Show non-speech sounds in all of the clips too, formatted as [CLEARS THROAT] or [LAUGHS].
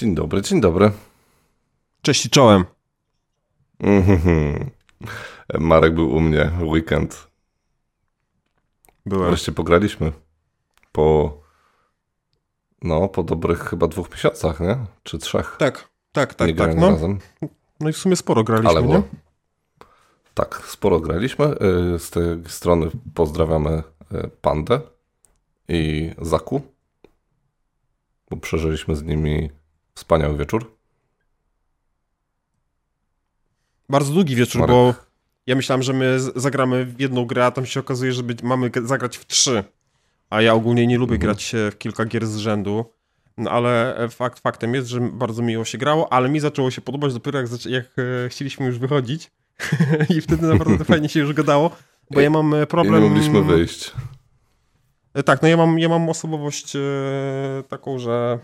Dzień dobry, dzień dobry. Cześć i czołem. Mhm. Marek był u mnie weekend. Byłem. Wreszcie pograliśmy. Po. No, po dobrych chyba dwóch miesiącach, nie? Czy trzech. Tak, tak, tak, nie tak. No, razem. no i w sumie sporo graliśmy, Ale nie? Tak, sporo graliśmy. Y, Z tej strony pozdrawiamy y, Pandę i Zaku. Bo przeżyliśmy z nimi wspaniały wieczór. Bardzo długi wieczór, Marek. bo ja myślałem, że my zagramy w jedną grę, a tam się okazuje, że mamy zagrać w trzy. A ja ogólnie nie lubię Mhm. grać w kilka gier z rzędu. No ale e, fakt faktem jest, że bardzo miło się grało, ale mi zaczęło się podobać dopiero jak, jak e, chcieliśmy już wychodzić. [LAUGHS] I wtedy naprawdę fajnie się już gadało, bo ja mam e, I problem... nie mogliśmy wyjść. E, Tak, no ja mam, ja mam osobowość taką, że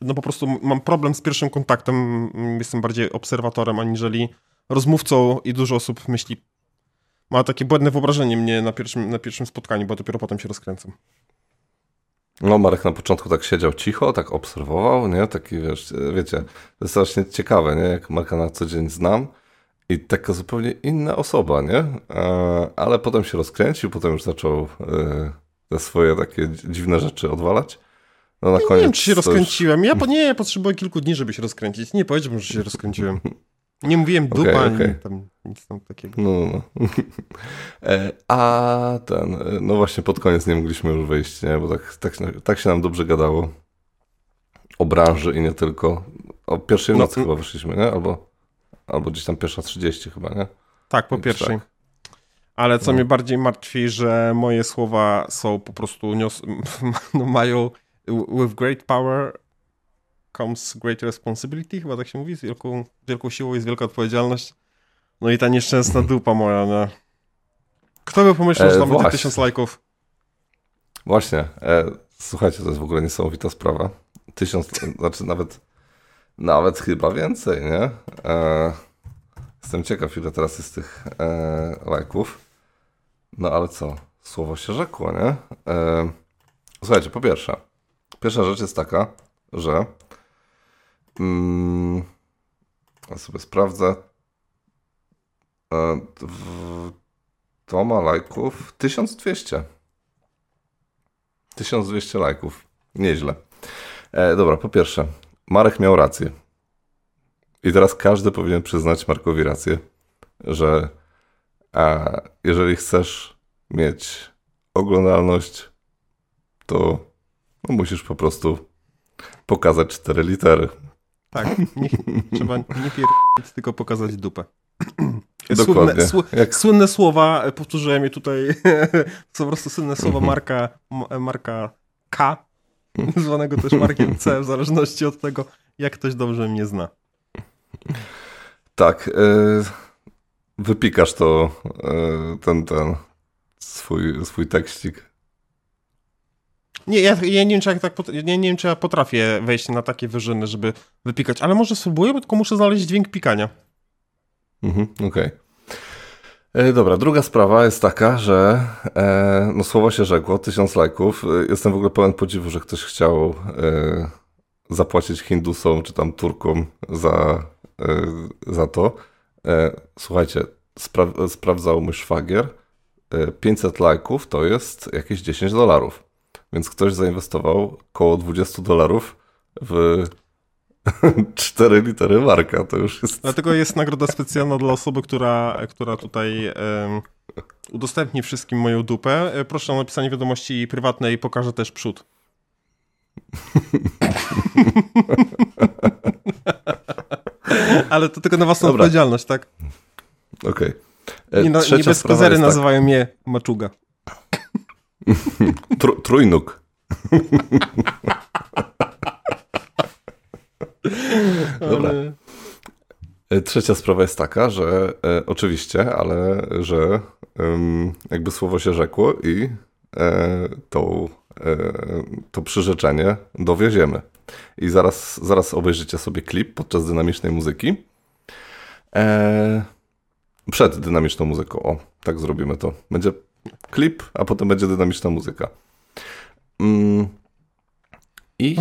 no po prostu mam problem z pierwszym kontaktem. Jestem bardziej obserwatorem aniżeli rozmówcą i dużo osób myśli, ma takie błędne wyobrażenie mnie na pierwszym, na pierwszym spotkaniu, bo dopiero potem się rozkręcam. No, Marek na początku tak siedział cicho, tak obserwował, nie? Taki, wiesz, wiecie, to jest strasznie ciekawe, nie? Jak Marka na co dzień znam i taka zupełnie inna osoba, nie? E, ale potem się rozkręcił, potem już zaczął e, te swoje takie dzi- dziwne rzeczy odwalać. No na Nie koniec wiem, czy się już- rozkręciłem. Ja po, nie, potrzebuję kilku dni, żeby się rozkręcić. Nie powiedziałbym, że się rozkręciłem. Nie mówiłem [LAUGHS] dupa, ani okej. tam nic tam takiego. No, no. no. [LAUGHS] A ten, e, no właśnie pod koniec nie mogliśmy już wyjść, nie? Bo tak, tak, się- tak się nam dobrze gadało o branży i nie tylko. O pierwszej No, nocy chyba wyszliśmy, nie? Albo, albo gdzieś tam pierwsza 30 chyba, nie? Tak, po Więc pierwszej. tak. Ale co No. mnie bardziej martwi, że moje słowa są po prostu nios... [LAUGHS] no, mają with great power comes great responsibility, chyba tak się mówi, z wielką, wielką siłą jest wielka odpowiedzialność. No i ta nieszczęsna dupa moja, no. Kto by pomyślał, E, że tam będzie właśnie. tysiąc lajków? Właśnie, e, słuchajcie, to jest w ogóle niesamowita sprawa. Tysiąc, znaczy nawet, nawet chyba więcej, nie? E, jestem ciekaw, ile teraz jest tych e, lajków. No ale co? Słowo się rzekło, nie? E, słuchajcie, po pierwsze, pierwsza rzecz jest taka, że mm, ja sobie sprawdzę. E, to ma lajków 1200. 1200 lajków. Nieźle. E, dobra, po pierwsze, Marek miał rację. I teraz każdy powinien przyznać Markowi rację, że a, jeżeli chcesz mieć oglądalność, to musisz po prostu pokazać cztery litery. Tak, nie, [LAUGHS] trzeba nie pierdolić, tylko pokazać dupę. [CLEARS THROAT] Dokładnie. Słynne, Jak, słynne słowa, e, powtórzyłem je tutaj, [LAUGHS] są po prostu słynne słowa Mhm. Marka, M- Marka K, [LAUGHS] zwanego też Markiem C, w zależności od tego, jak ktoś dobrze mnie zna. tak, e, wypikasz to, e, ten, ten swój, swój tekścik. Nie, ja, ja nie, wiem, czy ja tak, pot- nie, wiem, czy ja potrafię wejść na takie wyżyny, żeby wypikać, ale może spróbuję, bo tylko muszę znaleźć dźwięk pikania. Mhm, Okej. E, Dobra, druga sprawa jest taka, że e, no słowo się rzekło, tysiąc lajków. E, Jestem w ogóle pełen podziwu, że ktoś chciał e, zapłacić Hindusom czy tam Turkom za, e, za to. E, słuchajcie, spra- sprawdzał mój szwagier. E, 500 lajków to jest jakieś 10 dolarów. Więc ktoś zainwestował około 20 dolarów w [LAUGHS] 4 litery marka. To już jest Dlatego jest nagroda specjalna dla osoby, która, która tutaj udostępni wszystkim moją dupę. E, Proszę o napisanie wiadomości prywatnej, pokażę też przód. [LAUGHS] Ale to tylko na własną Dobra. odpowiedzialność, tak? Okej. E, Nie, nie bez kozery jest tak. nazywają mnie maczuga. Tr- trójnóg. Dobra. E, Trzecia sprawa jest taka, że e, oczywiście, ale że jakby słowo się rzekło i e, e, to przyrzeczenie dowieziemy. I zaraz, zaraz obejrzycie sobie klip podczas dynamicznej muzyki. E, przed dynamiczną muzyką. O, tak zrobimy to. Będzie klip, a potem będzie dynamiczna muzyka. Mm, I,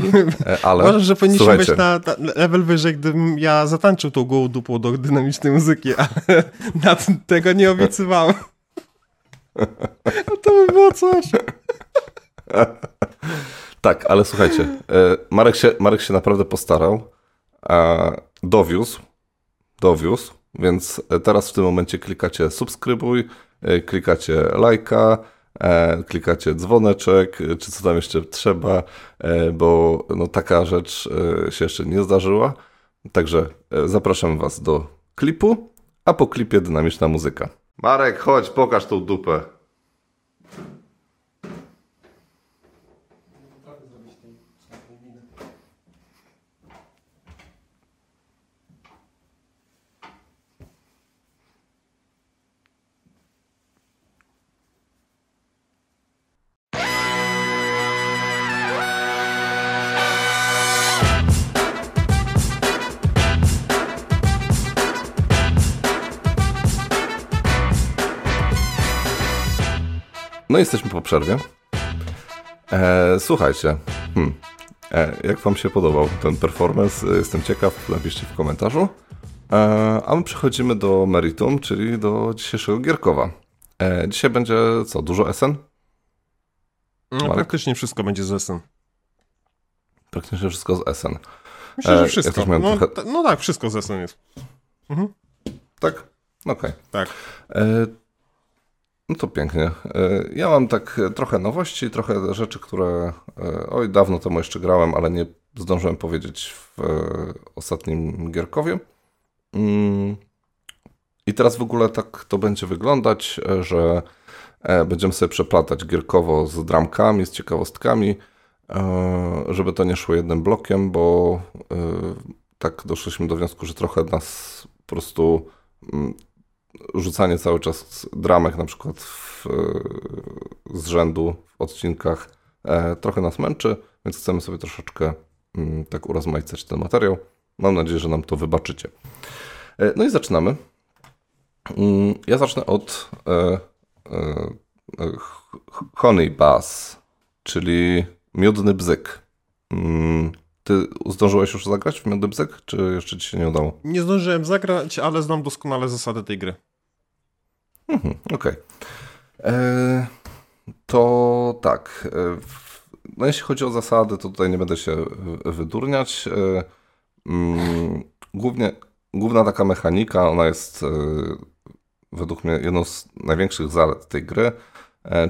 e, [LAUGHS] ale, Uważam, że powinniśmy być na, na, level wyżej, gdybym ja zatańczył tą gołą dupą do dynamicznej muzyki, ale [LAUGHS] na tego nie obiecywałem. [LAUGHS] to by było coś. tak, ale słuchajcie, e, Marek się, Marek się naprawdę postarał, dowiózł, dowiózł, więc teraz w tym momencie klikacie subskrybuj, klikacie lajka, E, klikacie dzwoneczek, czy co tam jeszcze trzeba, e, bo no, taka rzecz e, się jeszcze nie zdarzyła. Także zapraszam Was do klipu, a po klipie dynamiczna muzyka. Marek, chodź, pokaż tą dupę. No jesteśmy po przerwie. E, słuchajcie, hmm. e, jak wam się podobał ten performance? Jestem ciekaw, napiszcie w komentarzu. E, a my przechodzimy do meritum, czyli do dzisiejszego Gierkowa. E, dzisiaj będzie co, dużo SN? No, praktycznie wszystko będzie z SN. Praktycznie wszystko z SN. Myślę, że e, wszystko. Ja no, trochę... no, tak, wszystko z SN jest. Mhm. Tak? Okej. Okay. Tak. E, no to pięknie. E, ja mam tak trochę nowości, trochę rzeczy, które e, oj, dawno temu jeszcze grałem, ale nie zdążyłem powiedzieć w e, ostatnim Gierkowie. Mm. I teraz w ogóle tak to będzie wyglądać, że będziemy sobie przeplatać gierkowo z dramkami, z ciekawostkami, żeby to nie szło jednym blokiem, bo tak doszliśmy do wniosku, że trochę nas po prostu mm, rzucanie cały czas dramek na przykład w, z rzędu w odcinkach e, trochę nas męczy, więc chcemy sobie troszeczkę mm, tak urozmaicać ten materiał. Mam nadzieję, że nam to wybaczycie. E, no i zaczynamy. Mm, ja zacznę od e, Honey Bass, czyli miodny bzyk. Mm, ty zdążyłeś już zagrać w Miodny Bzyk, czy jeszcze ci się nie udało? Nie zdążyłem zagrać, ale znam doskonale zasady tej gry. Mhm, Okej. Okay. E, to tak. E, no jeśli chodzi o zasady, to tutaj nie będę się wydurniać. E, mm, głównie, główna taka mechanika, ona jest według mnie jedną z największych zalet tej gry,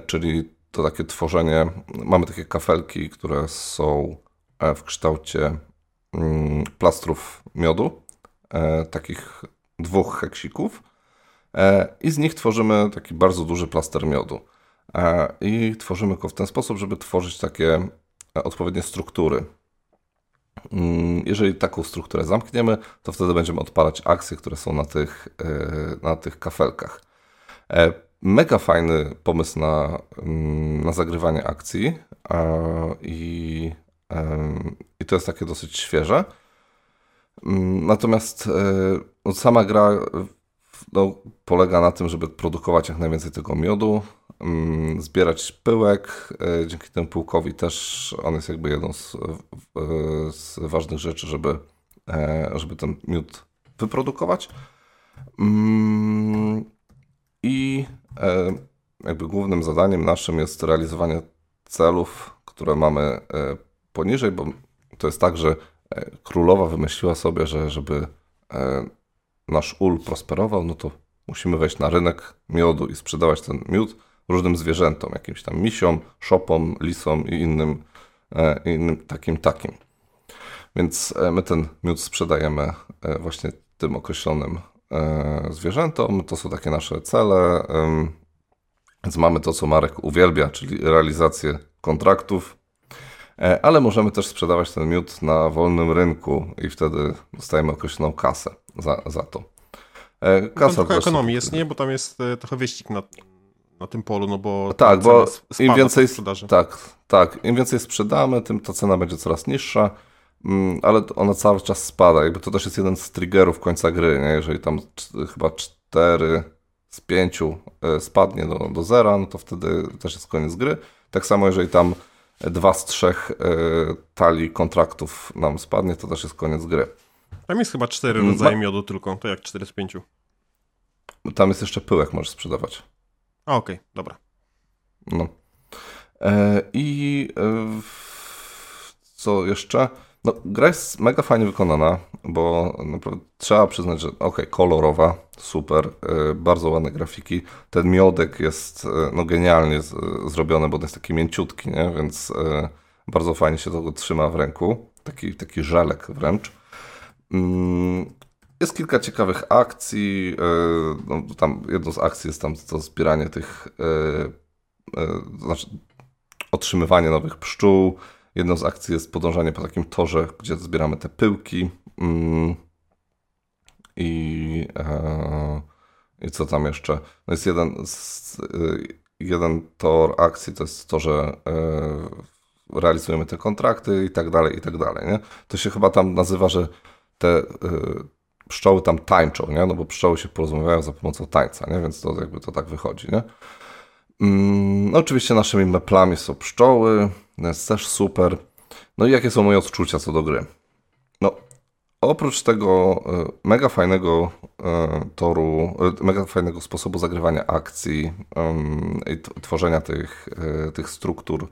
czyli to takie tworzenie, mamy takie kafelki, które są w kształcie mm, plastrów miodu, takich dwóch heksików i z nich tworzymy taki bardzo duży plaster miodu. E, I tworzymy go w ten sposób, żeby tworzyć takie e, odpowiednie struktury. Mm, jeżeli taką strukturę zamkniemy, to wtedy będziemy odpalać akcje, które są na tych, na tych kafelkach. Mega fajny pomysł na, mm, na zagrywanie akcji i, i to jest takie dosyć świeże. Mm, natomiast no, sama gra no, polega na tym, żeby produkować jak najwięcej tego miodu, mm, zbierać pyłek. E, dzięki temu pyłkowi też on jest jakby jedną z, z ważnych rzeczy, żeby, e, żeby ten miód wyprodukować. Mm, I e, jakby głównym zadaniem naszym jest realizowanie celów, które mamy poniżej, bo to jest tak, że królowa wymyśliła sobie, że żeby nasz ul prosperował, no to musimy wejść na rynek miodu i sprzedawać ten miód różnym zwierzętom, jakimś tam misiom, szopom, lisom i innym, e, innym takim takim. Więc e, my ten miód sprzedajemy e, właśnie tym określonym zwierzętom. To są takie nasze cele. Więc mamy to, co Marek uwielbia, czyli realizację kontraktów, ale możemy też sprzedawać ten miód na wolnym rynku i wtedy dostajemy określoną kasę za, za to. E, kasa trochę ekonomii jest, nie? Bo tam jest e, trochę wyścig na, na tym polu, no bo tak, bo im więcej. Tak, tak, im więcej sprzedamy, tym ta cena będzie coraz niższa, mm, ale ona cały czas spada. Jakby to też jest jeden z triggerów końca gry, nie? Jeżeli tam chyba 4 z 5 e, spadnie do, do zera, no to wtedy też jest koniec gry. Tak samo jeżeli tam dwa z trzech talii kontraktów nam spadnie, to też jest koniec gry. Tam jest chyba cztery mm, rodzaje miodu tylko, to jak cztery z pięciu. Tam jest jeszcze pyłek, możesz sprzedawać. A, okej, okay, dobra. No. E, I e, co jeszcze? No, gra jest mega fajnie wykonana, bo naprawdę trzeba przyznać, że ok, kolorowa, super, e, bardzo ładne grafiki. Ten miodek jest no, genialnie z, zrobiony, bo on jest taki mięciutki, nie? więc bardzo fajnie się to trzyma w ręku. Taki, taki żelek wręcz. Mm, jest kilka ciekawych akcji. No, tam jedną z akcji jest tam to zbieranie tych, znaczy otrzymywanie nowych pszczół. Jedną z akcji jest podążanie po takim torze, gdzie zbieramy te pyłki. Mm. I, e, I co tam jeszcze? No jest jeden, jeden tor akcji, to jest to, że e, realizujemy te kontrakty i tak dalej, i tak dalej. Nie? To się chyba tam nazywa, że te y, pszczoły tam tańczą, nie? no bo pszczoły się porozmawiają za pomocą tańca, nie? więc to jakby to tak wychodzi. Nie? Mm, no oczywiście naszymi meplami są pszczoły, jest też super. No i jakie są moje odczucia co do gry? No, oprócz tego e, mega fajnego e, toru, mega fajnego sposobu zagrywania akcji i tworzenia tych, tych struktur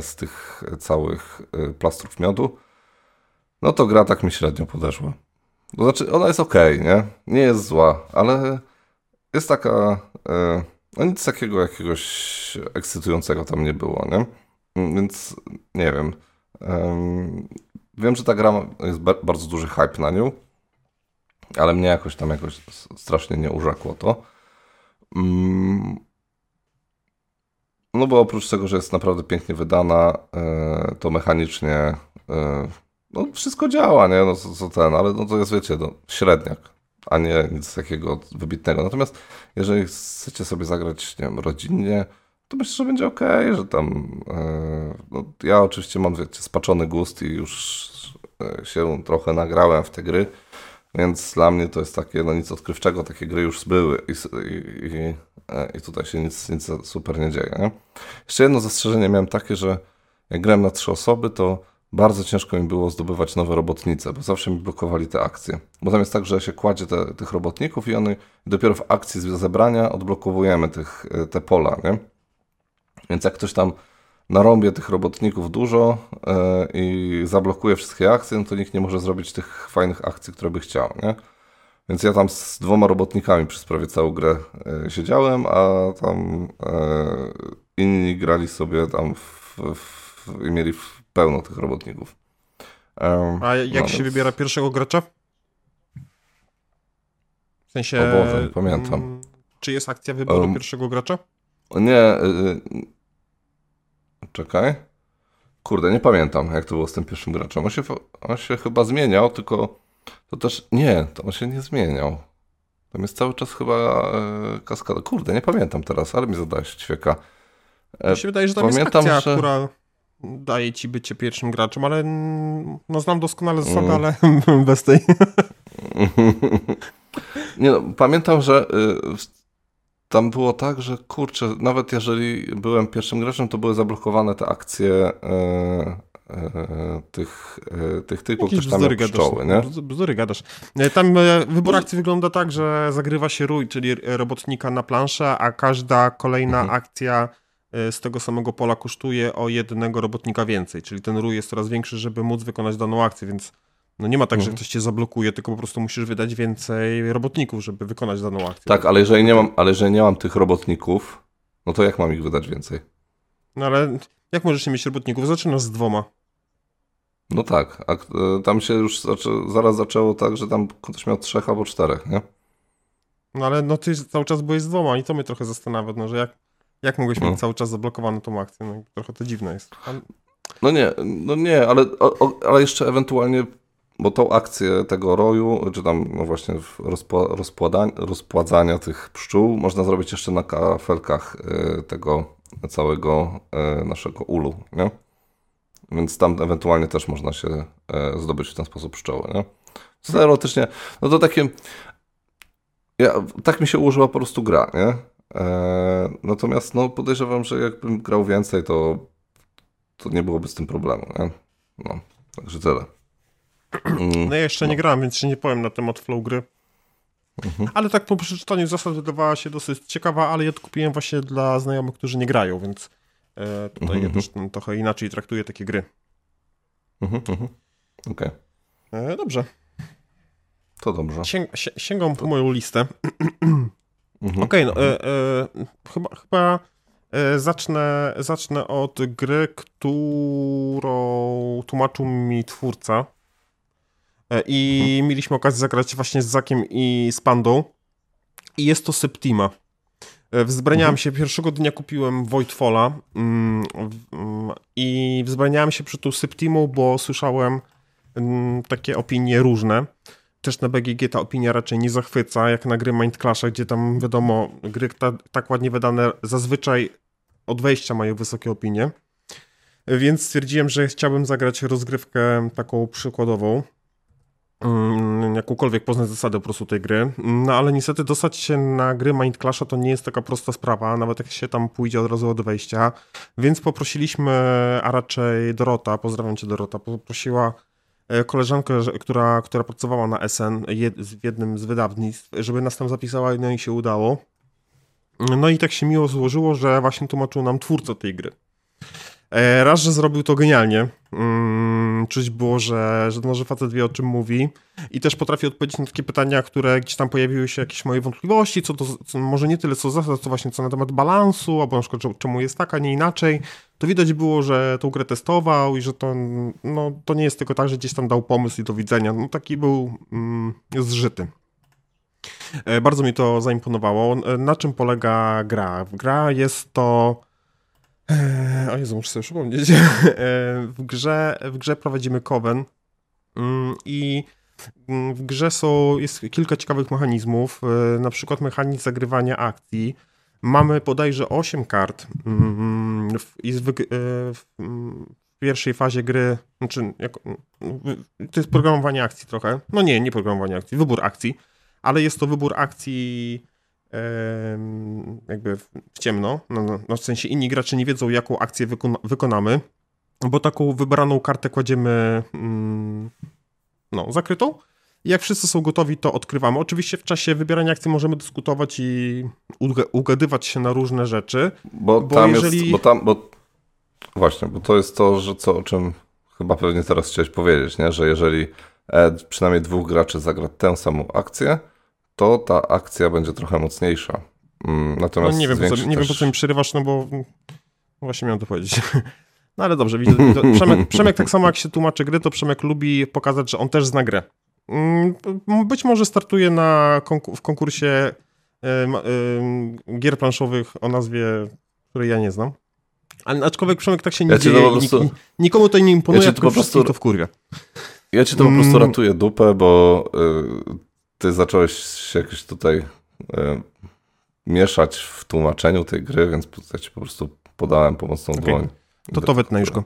z tych całych plastrów miodu, no to gra tak mi średnio podeszła. To znaczy, ona jest ok, nie? Nie jest zła, ale jest taka no nic takiego jakiegoś ekscytującego tam nie było, nie? Więc nie wiem. Wiem, że ta gra jest bardzo duży hype na nią, ale mnie jakoś tam jakoś strasznie nie urzekło to. Um, no bo oprócz tego, że jest naprawdę pięknie wydana, e, to mechanicznie e, no wszystko działa, nie? No co, co ten, ale no to jest, wiecie, no, średniak a nie nic takiego wybitnego. Natomiast jeżeli chcecie sobie zagrać, nie wiem, rodzinnie, to myślę, że będzie ok, że tam. Yy, no, ja oczywiście mam, wiecie, spaczony gust i już e, się trochę nagrałem w te gry, więc dla mnie to jest takie, no nic odkrywczego, takie gry już były i, i, e, i tutaj się nic, nic super nie dzieje. Nie? Jeszcze jedno zastrzeżenie miałem takie, że jak grałem na trzy osoby, to bardzo ciężko mi było zdobywać nowe robotnice, bo zawsze mi blokowali te akcje. Bo tam jest tak, że się kładzie te, tych robotników i one dopiero w akcji zebrania odblokowujemy tych, e, te pola, nie? Więc jak ktoś tam narąbie tych robotników dużo yy, i zablokuje wszystkie akcje, no to nikt nie może zrobić tych fajnych akcji, które by chciał, nie? Więc ja tam z dwoma robotnikami przez prawie całą grę yy, siedziałem, a tam inni grali sobie tam w, w, i mieli w, pełno tych robotników. Um, A jak no się więc... wybiera pierwszego gracza? W sensie. O Boże, nie pamiętam. Mm, czy jest akcja wyboru um, pierwszego gracza? Nie. Y, czekaj. Kurde, nie pamiętam, jak to było z tym pierwszym graczem. On się, on się chyba zmieniał, tylko to też. Nie, to on się nie zmieniał. Tam jest cały czas chyba e, kaskada. Kurde, nie pamiętam teraz, ale mi zadałeś ćwieka. E, mi się wydaje, że tam Pamiętam, jest akcja, że... która daje ci bycie pierwszym graczem, ale no znam doskonale zasady, mm. ale [LAUGHS] bez tej. [LAUGHS] Nie no, pamiętam, że y, tam było tak, że kurczę, nawet jeżeli byłem pierwszym graczem, to były zablokowane te akcje y, y, tych, y, tych typów, którzy tam miał pszczoły, nie? Bzdury gadasz. E, tam e, wybór akcji wygląda tak, że zagrywa się rój, czyli robotnika na planszę, a każda kolejna mhm. akcja E, z tego samego pola kosztuje o jednego robotnika więcej, czyli ten rój jest coraz większy, żeby móc wykonać daną akcję, więc no nie ma tak, że mhm. ktoś cię zablokuje, tylko po prostu musisz wydać więcej robotników, żeby wykonać daną akcję. Tak, ale jeżeli nie mam, ale jeżeli nie mam tych robotników, no to jak mam ich wydać więcej? No ale jak możesz nie mieć robotników? Zaczynasz z dwoma. No tak, a e, tam się już zaczę, zaraz zaczęło tak, że tam ktoś miał trzech albo czterech, nie? No ale no ty cały czas byłeś z dwoma i to mnie trochę zastanawia, no że jak jak mogłeś no. mieć cały czas zablokowaną tą akcję? No, trochę to dziwne jest. Ale... No nie, no nie, ale, o, ale jeszcze ewentualnie, bo tą akcję tego roju, czy tam no właśnie rozpła, rozpładzania tych pszczół, można zrobić jeszcze na kafelkach y, tego całego y, naszego ulu, nie? Więc tam ewentualnie też można się y, zdobyć w ten sposób pszczoły, nie? Teoretycznie, no to takie... Ja, tak mi się ułożyła po prostu gra, nie? E, natomiast no, podejrzewam, że jakbym grał więcej, to to nie byłoby z tym problemu, nie? No, także tyle. No ja jeszcze nie grałem, więc się nie powiem na temat flow gry. Mhm. Ale tak po przeczytaniu zasad wydawała się dosyć ciekawa, ale ja to kupiłem właśnie dla znajomych, którzy nie grają, więc e, tutaj mhm. ja też trochę inaczej traktuję takie gry. Mhm, mhm. Okej. Okay. E, dobrze. To dobrze. Sięg sięgam po moją listę. [CLEARS THROAT] Mhm. Okej, okay, no e, e, chyba, chyba e, zacznę, zacznę od gry, którą tłumaczył mi twórca. E, I mhm. mieliśmy okazję zagrać właśnie z Zakiem i z Pandą. I jest to Septima. E, wzbraniałem mhm. się, pierwszego dnia kupiłem Voidfalla mm, mm, i wzbraniałem się przy tą Septimą, bo słyszałem mm, takie opinie różne też na BGG ta opinia raczej nie zachwyca, jak na gry Mind Clasha, gdzie tam wiadomo, gry ta, tak ładnie wydane zazwyczaj od wejścia mają wysokie opinie. Więc stwierdziłem, że chciałbym zagrać rozgrywkę taką przykładową. Mm, jakąkolwiek poznać zasadę po prostu tej gry. No ale niestety dostać się na gry Mind Clasha to nie jest taka prosta sprawa, nawet jak się tam pójdzie od razu od wejścia. Więc poprosiliśmy, a raczej Dorota, pozdrawiam cię Dorota, poprosiła koleżankę, która, która pracowała na SN w jednym z wydawnictw, żeby nas tam zapisała no i się udało. No i tak się miło złożyło, że właśnie tłumaczył nam twórca tej gry. E, raz, że zrobił to genialnie. Mm, czuć było, że, że, no, że facet wie o czym mówi i też potrafi odpowiedzieć na takie pytania, które gdzieś tam pojawiły się jakieś moje wątpliwości, co to, co, może nie tyle co zasad, co właśnie co na temat balansu, albo na przykład czemu jest tak, a nie inaczej. To widać było, że tą grę testował i że to, no, to nie jest tylko tak, że gdzieś tam dał pomysł i do widzenia. No taki był mm, zżyty. E, bardzo mi to zaimponowało. E, na czym polega gra? Gra jest to Eee, o Jezu, muszę sobie przypomnieć. [LAUGHS] Eee, w, grze, w grze prowadzimy Coven mm, i mm, w grze są, jest kilka ciekawych mechanizmów, eee, na przykład mechanizm zagrywania akcji. Mamy bodajże 8 kart mm, i w, w, pierwszej fazie gry, znaczy, jak, to jest programowanie akcji trochę. No nie, nie programowanie akcji, wybór akcji, ale jest to wybór akcji jakby w ciemno, no, no, no, w sensie inni gracze nie wiedzą, jaką akcję wykona wykonamy, bo taką wybraną kartę kładziemy mm, no, zakrytą. I jak wszyscy są gotowi, to odkrywamy. Oczywiście w czasie wybierania akcji możemy dyskutować i ugadywać się na różne rzeczy. Bo, bo tam jeżeli... jest, bo tam, bo właśnie, bo to jest to, że co, o czym chyba pewnie teraz chciałeś powiedzieć, nie? że jeżeli e, przynajmniej dwóch graczy zagra tę samą akcję, to ta akcja będzie trochę mocniejsza. Mm, natomiast no nie wiem, po co, nie wiem po co mi przerywasz, no bo właśnie miałem to powiedzieć. [LAUGHS] No ale dobrze, widzę, Przemek, Przemek tak samo jak się tłumaczy gry, to Przemek lubi pokazać, że on też zna grę. Mm, być może startuje na konkur w konkursie gier planszowych o nazwie, której ja nie znam. Ale aczkolwiek Przemek tak się nie ja dzieje. prostu, nikomu to nie imponuje, ja tylko po prostu to wkurwia. Ja ci to po prostu mm. ratuję dupę, bo y, ty zacząłeś się jakoś tutaj e, mieszać w tłumaczeniu tej gry, więc ja ci po prostu podałem pomocną okay. dłoń. To to wytnę już go.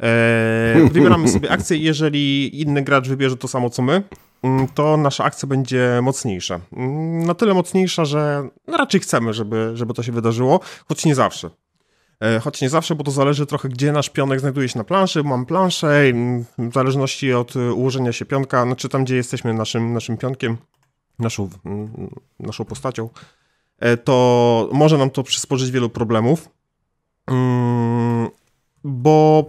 E, [LAUGHS] wybieramy sobie akcję jeżeli inny gracz wybierze to samo co my, mm, to nasza akcja będzie mocniejsza. Mm, na tyle mocniejsza, że raczej chcemy, żeby, żeby to się wydarzyło, choć nie zawsze. E, choć nie zawsze, bo to zależy trochę, gdzie nasz pionek znajduje się na planszy. Mam planszę, mm, w zależności od ułożenia się pionka, znaczy tam, gdzie jesteśmy naszym, naszym pionkiem, naszą, naszą postacią, e, to może nam to przysporzyć wielu problemów, mm, bo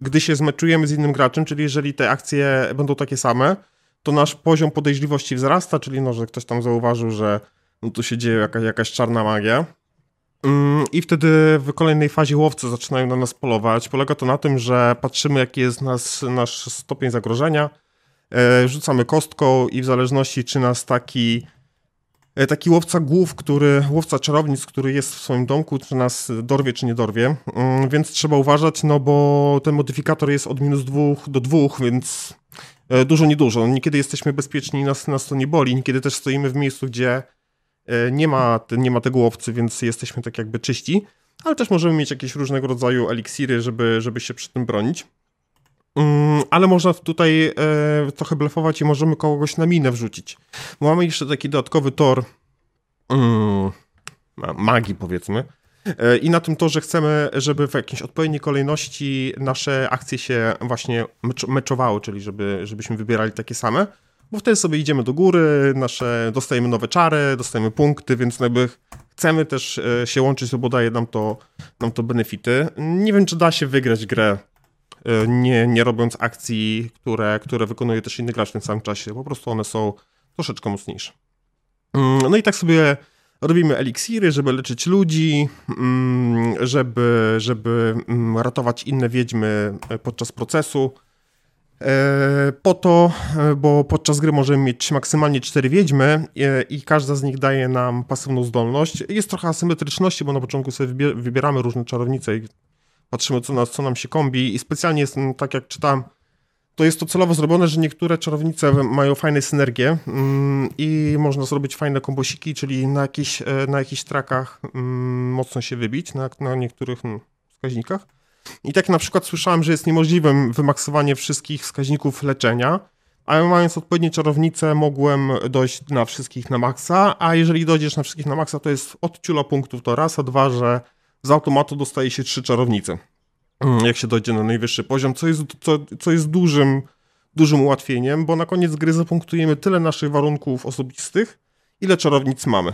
gdy się zmeczujemy z innym graczem, czyli jeżeli te akcje będą takie same, to nasz poziom podejrzliwości wzrasta, czyli no, że ktoś tam zauważył, że no, tu się dzieje jakaś czarna magia. Mm, I wtedy w kolejnej fazie łowcy zaczynają na nas polować. Polega to na tym, że patrzymy, jaki jest nas, nasz stopień zagrożenia, E, rzucamy kostką i w zależności czy nas taki e, taki łowca głów, który, łowca czarownic, który jest w swoim domku, czy nas dorwie, czy nie dorwie, mm, więc trzeba uważać, no bo ten modyfikator jest od minus dwóch do dwóch, więc e, dużo, niedużo. Niekiedy jesteśmy bezpieczni, nas, nas to nie boli, niekiedy też stoimy w miejscu, gdzie nie ma, nie ma tego łowcy, więc jesteśmy tak jakby czyści, ale też możemy mieć jakieś różnego rodzaju eliksiry, żeby, żeby się przy tym bronić. Mm, ale można tutaj e, trochę blefować i możemy kogoś na minę wrzucić. Mamy jeszcze taki dodatkowy tor mm, magii, powiedzmy. E, I na tym to, że chcemy, żeby w jakiejś odpowiedniej kolejności nasze akcje się właśnie meczowały, czyli żeby, żebyśmy wybierali takie same, bo wtedy sobie idziemy do góry, nasze, dostajemy nowe czary, dostajemy punkty, więc jakby chcemy też e, się łączyć, bo daje nam to, nam to benefity. Nie wiem, czy da się wygrać grę e, nie, nie robiąc akcji, które, które wykonuje też inny gracz w tym samym czasie. Po prostu one są troszeczkę mocniejsze. Mm, no i tak sobie robimy eliksiry, żeby leczyć ludzi, mm, żeby, żeby mm, ratować inne wiedźmy e, podczas procesu. E, po to, e, bo podczas gry możemy mieć maksymalnie cztery wiedźmy i każda z nich daje nam pasywną zdolność. Jest trochę asymetryczności, bo na początku sobie wybieramy różne czarownice i patrzymy, co, nas, co nam się kombi. I specjalnie jest, tak jak czytam, to jest to celowo zrobione, że niektóre czarownice mają fajne synergie mm, i można zrobić fajne kombosiki, czyli na, jakichś, e, na jakichś trakach mm, mocno się wybić, na, na niektórych mm, wskaźnikach. I tak na przykład słyszałem, że jest niemożliwym wymaksowanie wszystkich wskaźników leczenia, a mając odpowiednie czarownice mogłem dojść na wszystkich na maksa, a jeżeli dojdziesz na wszystkich na maksa, to jest od ciula punktów to raz, a dwa, że z automatu dostaje się trzy czarownice. Mm, jak się dojdzie na najwyższy poziom, co jest, co, co jest dużym, dużym ułatwieniem, bo na koniec gry zapunktujemy tyle naszych warunków osobistych, ile czarownic mamy.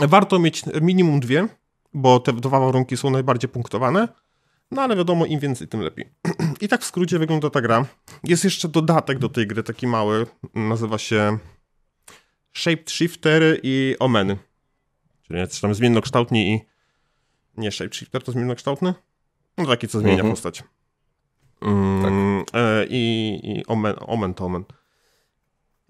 Warto mieć minimum dwie, bo te dwa warunki są najbardziej punktowane, no ale wiadomo, im więcej, tym lepiej. [CLEARS THROAT] I tak w skrócie wygląda ta gra. Jest jeszcze dodatek do tej gry, taki mały, nazywa się Shapeshifter i Omeny. Czyli jest tam zmiennokształtni i... Nie, Shapeshifter to zmiennokształtny? No taki, co zmienia mhm. postać. Mm, tak. e, I, i omen, omen to omen.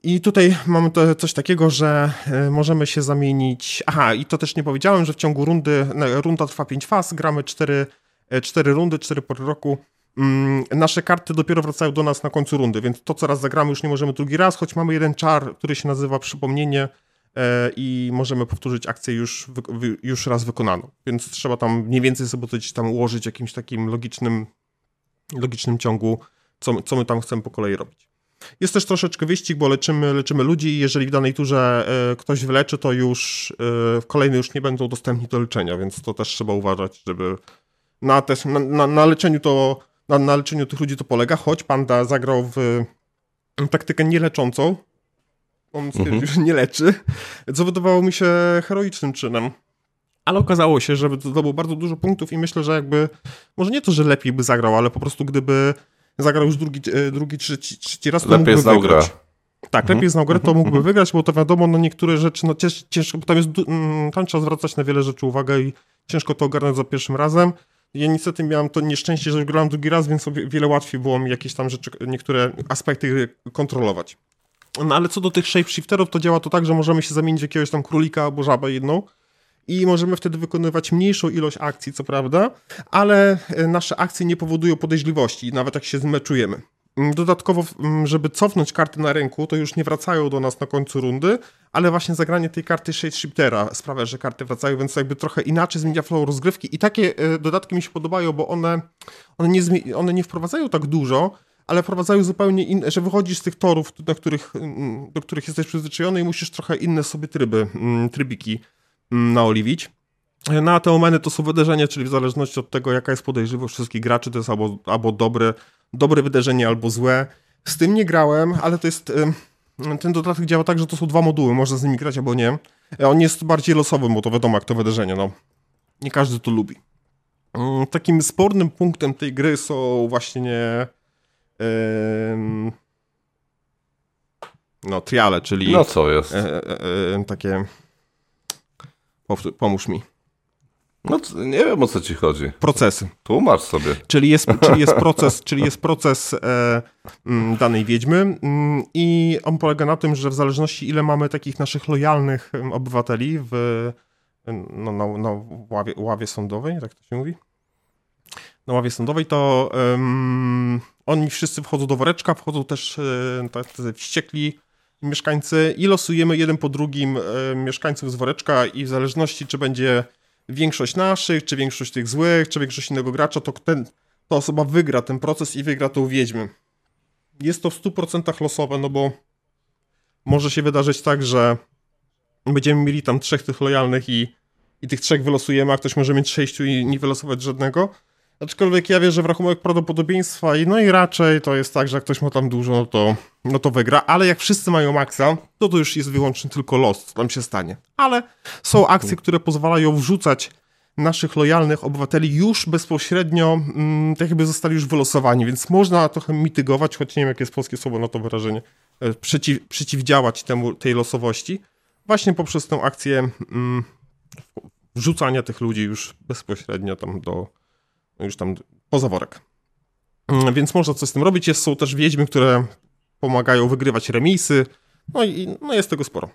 I tutaj mamy to coś takiego, że e, możemy się zamienić. Aha, i to też nie powiedziałem, że w ciągu rundy, runda trwa 5 faz, gramy 4, 4 e, rundy, 4 pory roku. Mm, nasze karty dopiero wracają do nas na końcu rundy, więc to, co raz zagramy, już nie możemy drugi raz, choć mamy jeden czar, który się nazywa przypomnienie i możemy powtórzyć akcję już, już raz wykonaną. Więc trzeba tam mniej więcej sobie coś tam ułożyć jakimś takim logicznym, logicznym ciągu, co, co my tam chcemy po kolei robić. Jest też troszeczkę wyścig, bo leczymy, leczymy ludzi jeżeli w danej turze e, ktoś wyleczy, to już e, w kolejnej już nie będą dostępni do leczenia, więc to też trzeba uważać, żeby na, też, na, na, na leczeniu to na, na leczeniu tych ludzi to polega, choć Panda zagrał w taktykę nieleczącą, on stwierdził, mhm. że nie leczy, co wydawało mi się heroicznym czynem. Ale okazało się, że to było bardzo dużo punktów i myślę, że jakby, może nie to, że lepiej by zagrał, ale po prostu gdyby zagrał już drugi, e, drugi trzeci, trzeci raz, to lepiej mógłby znał wygrać. Grę. Tak, mhm. lepiej znał grę, to mhm. mógłby mhm. wygrać, bo to wiadomo, no niektóre rzeczy, no ciężko, tam jest, mm, tam trzeba zwracać na wiele rzeczy uwagę i ciężko to ogarnąć za pierwszym razem. Ja niestety miałem to nieszczęście, że grałem drugi raz, więc o wiele łatwiej było mi jakieś tam rzeczy, niektóre aspekty kontrolować. No ale co do tych shapeshifterów, to działa to tak, że możemy się zamienić w jakiegoś tam królika albo żabę jedną i możemy wtedy wykonywać mniejszą ilość akcji, co prawda, ale e, nasze akcje nie powodują podejrzliwości, nawet jak się zmeczujemy. Mm, dodatkowo, mm, żeby cofnąć karty na ręku, to już nie wracają do nas na końcu rundy, ale właśnie zagranie tej karty Shapeshiftera sprawia, że karty wracają, więc jakby trochę inaczej zmienia flow rozgrywki i takie e, dodatki mi się podobają, bo one, one, nie, one nie wprowadzają tak dużo, ale wprowadzają zupełnie inne, że wychodzisz z tych torów, do których, mm, do których jesteś przyzwyczajony i musisz trochę inne sobie tryby, trybiki naoliwić. No a te omeny to są wydarzenia, czyli w zależności od tego, jaka jest podejrzywość wszystkich graczy, to jest albo, albo dobre, dobre wydarzenie, albo złe. Z tym nie grałem, ale to jest... Ten dodatek działa tak, że to są dwa moduły, można z nimi grać albo nie. On jest bardziej losowy, bo to wiadomo, jak to wydarzenie, no. Nie każdy to lubi. Takim spornym punktem tej gry są właśnie no, triale, czyli... No co jest? E, e, e, takie... Pomóż mi. No nie wiem o co ci chodzi. Procesy. Tłumacz sobie. Czyli jest, [LAUGHS] czyli jest proces, czyli jest proces e, m, danej wiedźmy m, i on polega na tym, że w zależności ile mamy takich naszych lojalnych obywateli w no, na, na ławie, ławie sądowej, tak to się mówi? Na ławie sądowej to um, oni wszyscy wchodzą do woreczka, wchodzą też e, tacy wściekli mieszkańcy i losujemy jeden po drugim e, mieszkańców z woreczka i w zależności czy będzie większość naszych, czy większość tych złych, czy większość innego gracza, to ten, ta osoba wygra ten proces i wygra tą wiedźmę. Jest to w 100% losowe, no bo może się wydarzyć tak, że będziemy mieli tam trzech tych lojalnych i i tych trzech wylosujemy, a ktoś może mieć sześciu i nie wylosować żadnego. Aczkolwiek ja wierzę w rachunek prawdopodobieństwa i no i raczej to jest tak, że jak ktoś ma tam dużo, no to, no to wygra, ale jak wszyscy mają maksa, to to już jest wyłącznie tylko los, co tam się stanie. Ale są akcje, które pozwalają wrzucać naszych lojalnych obywateli już bezpośrednio, mm, tak jakby zostali już wylosowani, więc można trochę mitygować, choć nie wiem, jakie jest polskie słowo na to wyrażenie, e, przeciw, przeciwdziałać temu, tej losowości, właśnie poprzez tę akcję mm, wrzucania tych ludzi już bezpośrednio tam do, już tam poza worek. Mm, więc można coś z tym robić. Jest, są też wiedźmy, które pomagają wygrywać remisy, no i no jest tego sporo.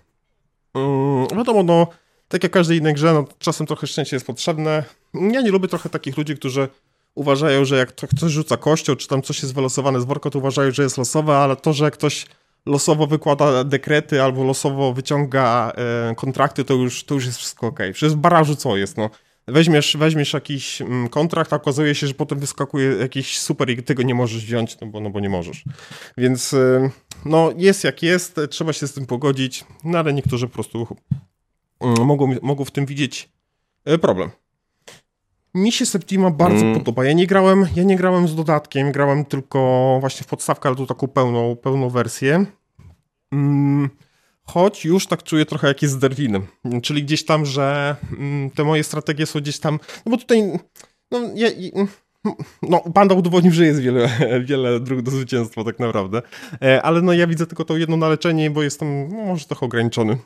Mm, wiadomo, no tak jak każdej innej grze, no, czasem trochę szczęście jest potrzebne. Ja nie lubię trochę takich ludzi, którzy uważają, że jak ktoś rzuca kością, czy tam coś jest wylosowane z worka, to uważają, że jest losowe, ale to, że ktoś losowo wykłada dekrety albo losowo wyciąga e, kontrakty, to już, to już jest wszystko ok. Przecież barażu co jest, no? Weźmiesz, weźmiesz jakiś mm, kontrakt, a okazuje się, że potem wyskakuje jakiś super i tego nie możesz wziąć, no bo, no bo nie możesz. Więc e, no jest jak jest, trzeba się z tym pogodzić, no ale niektórzy po prostu Mm, mogą, mogą w tym widzieć e, problem. Mi się Septima bardzo mm. podoba. Ja nie grałem, ja nie grałem z dodatkiem, grałem tylko właśnie w podstawkę, ale tu taką pełną, pełną wersję. Mm, choć już tak czuję trochę jak jest z Derwinem. Czyli gdzieś tam, że mm, te moje strategie są gdzieś tam. No bo tutaj. No, ja, no, Panda udowodnił, że jest wiele, [LAUGHS] wiele dróg do zwycięstwa tak naprawdę. E, ale no ja widzę tylko to jedno naleczenie, bo jestem no, może trochę ograniczony.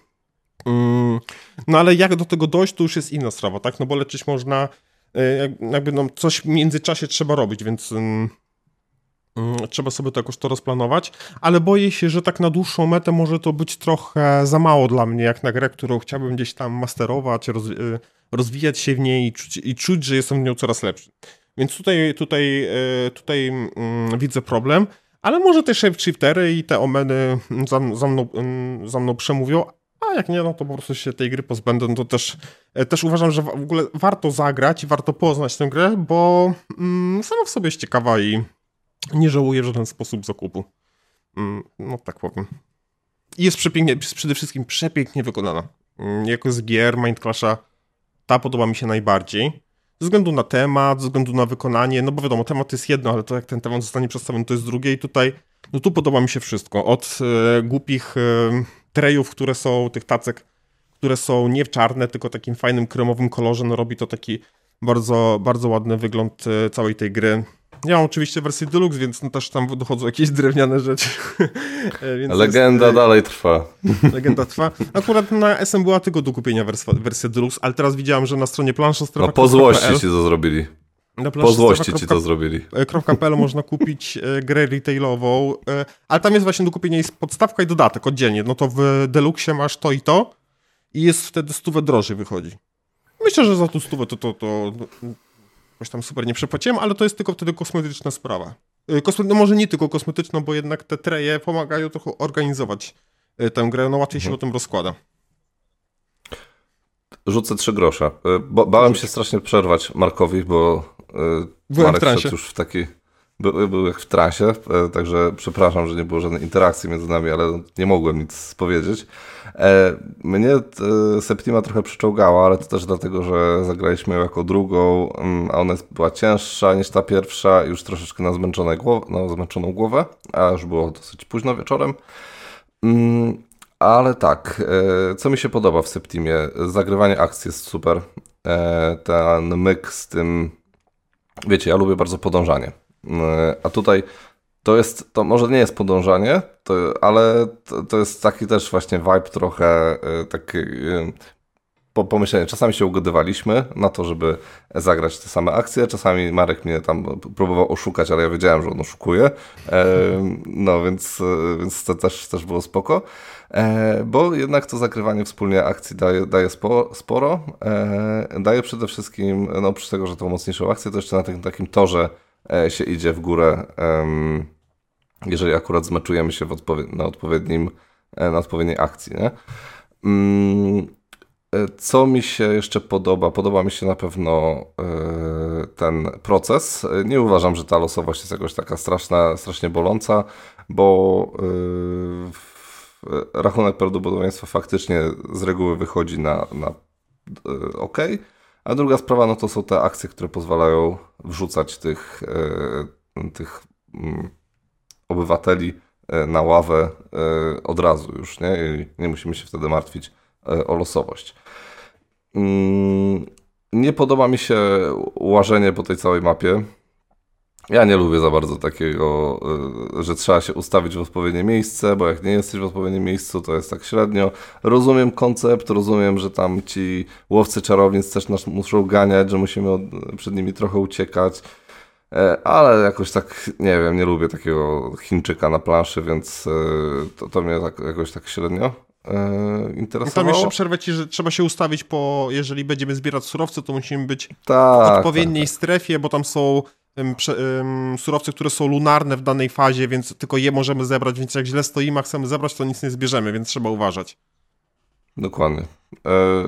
Mm, no ale jak do tego dojść, to już jest inna sprawa, tak? No bo leczyć można, e, jakby no coś w międzyczasie trzeba robić, więc mm, mm, trzeba sobie to jakoś to rozplanować, ale boję się, że tak na dłuższą metę może to być trochę za mało dla mnie, jak na grę, którą chciałbym gdzieś tam masterować, e, rozwijać się w niej i czuć, i czuć, że jestem w nią coraz lepszy. Więc tutaj, tutaj, e, tutaj widzę problem, ale może te shapeshiftery i te omeny za, za, mną, za mną przemówią, a jak nie, no to po prostu się tej gry pozbędę. No to też, e, też uważam, że w ogóle warto zagrać i warto poznać tę grę, bo mm, sama w sobie jest ciekawa i nie żałuję w żaden sposób zakupu. Mm, no tak powiem. Jest przepięknie, przede wszystkim przepięknie wykonana. Mm, jako z gier Mind Clasha ta podoba mi się najbardziej. Ze względu na temat, ze względu na wykonanie, no bo wiadomo, temat jest jedno, ale to jak ten temat zostanie przedstawiony, to jest drugie i tutaj, no tu podoba mi się wszystko. Od e, głupich e, trejów, które są, tych tacek, które są nie czarne, tylko takim fajnym kremowym kolorze, no robi to taki bardzo, bardzo ładny wygląd e, całej tej gry. Ja mam oczywiście wersję deluxe, więc no też tam dochodzą jakieś drewniane rzeczy. [LAUGHS] E, Legenda jest, dalej trwa. [LAUGHS] Legenda trwa. Akurat na SM była tylko do kupienia wersja, wersja deluxe, ale teraz widziałem, że na stronie plansza No po złości ci to zrobili. Po złości ci to zrobili. .pl można [LAUGHS] kupić e, grę retailową, e, ale tam jest właśnie do kupienia jest podstawka i dodatek oddzielnie. No to w Deluxe masz to i to i jest wtedy stówę drożej wychodzi. Myślę, że za tą stówę to, to, to jakoś tam super nie przepłaciłem, ale to jest tylko wtedy kosmetyczna sprawa. E, kosme no może nie tylko kosmetyczną, bo jednak te treje pomagają trochę organizować tę grę, no łatwiej mhm. się o tym rozkłada. Rzucę trzy grosze. Bo, bałem się strasznie przerwać Markowi, bo Byłem Marek w transie. już w taki, był, był jak w transie, e, także przepraszam, że nie było żadnej interakcji między nami, ale nie mogłem nic powiedzieć. E, mnie e, Septima trochę przyczołgała, ale to też dlatego, że zagraliśmy ją jako drugą, mm, a ona była cięższa niż ta pierwsza, już troszeczkę na, zmęczone głow na zmęczoną głowę, a już było dosyć późno wieczorem. Mm, ale tak, co mi się podoba w Septimie? Zagrywanie akcji jest super. Ten myk z tym wiecie, ja lubię bardzo podążanie. E, a tutaj to jest, to może nie jest podążanie, to, ale to, to, jest taki też właśnie vibe trochę e, taki e, po pomyślenie. Czasami się ugodywaliśmy na to, żeby zagrać te same akcje, czasami Marek mnie tam próbował oszukać, ale ja wiedziałem, że on oszukuje. No więc, więc to też, też było spoko. Bo jednak to zakrywanie wspólnie akcji daje, daje sporo, daje przede wszystkim, no oprócz tego, że to mocniejszą akcję, to jeszcze na tym takim torze się idzie w górę, jeżeli akurat zmeczujemy się na odpowiednim, na odpowiedniej akcji, nie? Mm, co mi się jeszcze podoba? Podoba mi się na pewno ten proces. Nie uważam, że ta losowość jest jakoś taka straszna, strasznie boląca, bo rachunek prawdopodobieństwa faktycznie z reguły wychodzi na, na ok. A druga sprawa, no to są te akcje, które pozwalają wrzucać tych, tych mm, obywateli na ławę od razu już, nie? I nie musimy się wtedy martwić o losowość. Mm, nie podoba mi się łażenie po tej całej mapie. Ja nie lubię za bardzo takiego, y, że trzeba się ustawić w odpowiednie miejsce, bo jak nie jesteś w odpowiednim miejscu, to jest tak średnio. Rozumiem koncept, rozumiem, że tam ci łowcy czarownic też nas muszą ganiać, że musimy od, przed nimi trochę uciekać, e, ale jakoś tak, nie wiem, nie lubię takiego Chińczyka na planszy, więc e, to, to mnie tak, jakoś tak średnio e, interesowało. Tam jeszcze przerwę ci, że trzeba się ustawić po, jeżeli będziemy zbierać surowce, to musimy być tak, w odpowiedniej tak, tak. strefie, bo tam są surowce, które są lunarne w danej fazie, więc tylko je możemy zebrać, więc jak źle stoimy, a chcemy zebrać, to nic nie zbierzemy, więc trzeba uważać. Dokładnie. E,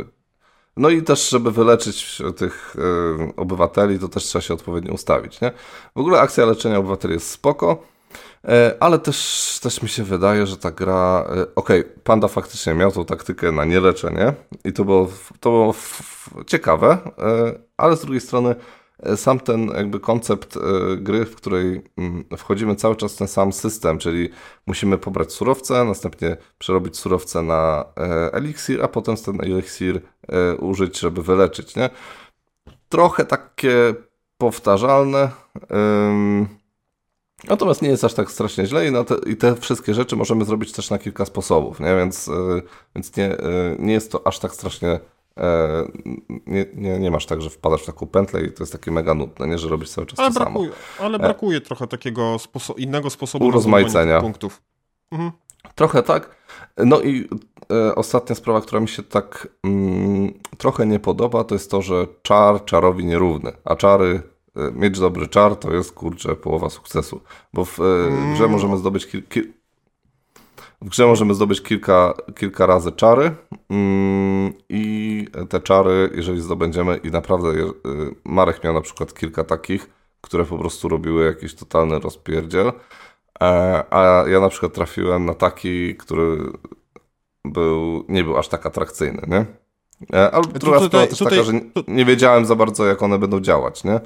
no i też, żeby wyleczyć tych e, obywateli, to też trzeba się odpowiednio ustawić, nie? W ogóle akcja leczenia obywateli jest spoko, e, ale też, też mi się wydaje, że ta gra... Okej, okay, Panda faktycznie miał tą taktykę na nieleczenie i to było, to było ciekawe, ale z drugiej strony sam ten jakby koncept e, gry, w której mm, wchodzimy cały czas w ten sam system, czyli musimy pobrać surowce, następnie przerobić surowce na e, eliksir, a potem ten eliksir użyć, żeby wyleczyć, nie? Trochę takie powtarzalne, natomiast nie jest aż tak strasznie źle i, te, i te wszystkie rzeczy możemy zrobić też na kilka sposobów, nie? Więc, więc nie, nie jest to aż tak strasznie E, nie, nie, nie masz tak, że wpadasz w taką pętlę i to jest takie mega nudne, nie, że robisz cały czas ale to brakuje, samo. Ale e, brakuje trochę takiego sposo innego sposobu urozmaicenia punktów. Mhm. Trochę tak. No i e, ostatnia sprawa, która mi się tak mm, trochę nie podoba, to jest to, że czar czarowi nierówny, a czary e, mieć dobry czar to jest kurczę połowa sukcesu, bo w e, grze mm. możemy zdobyć kil, w grze możemy zdobyć kilka, kilka razy czary mm, i te czary, jeżeli zdobędziemy i naprawdę y, Marek miał na przykład kilka takich, które po prostu robiły jakiś totalny rozpierdziel, e, a ja na przykład trafiłem na taki, który był, nie był aż tak atrakcyjny, nie? E, ale druga sprawa też tutaj, taka, że nie wiedziałem za bardzo, jak one będą działać, nie?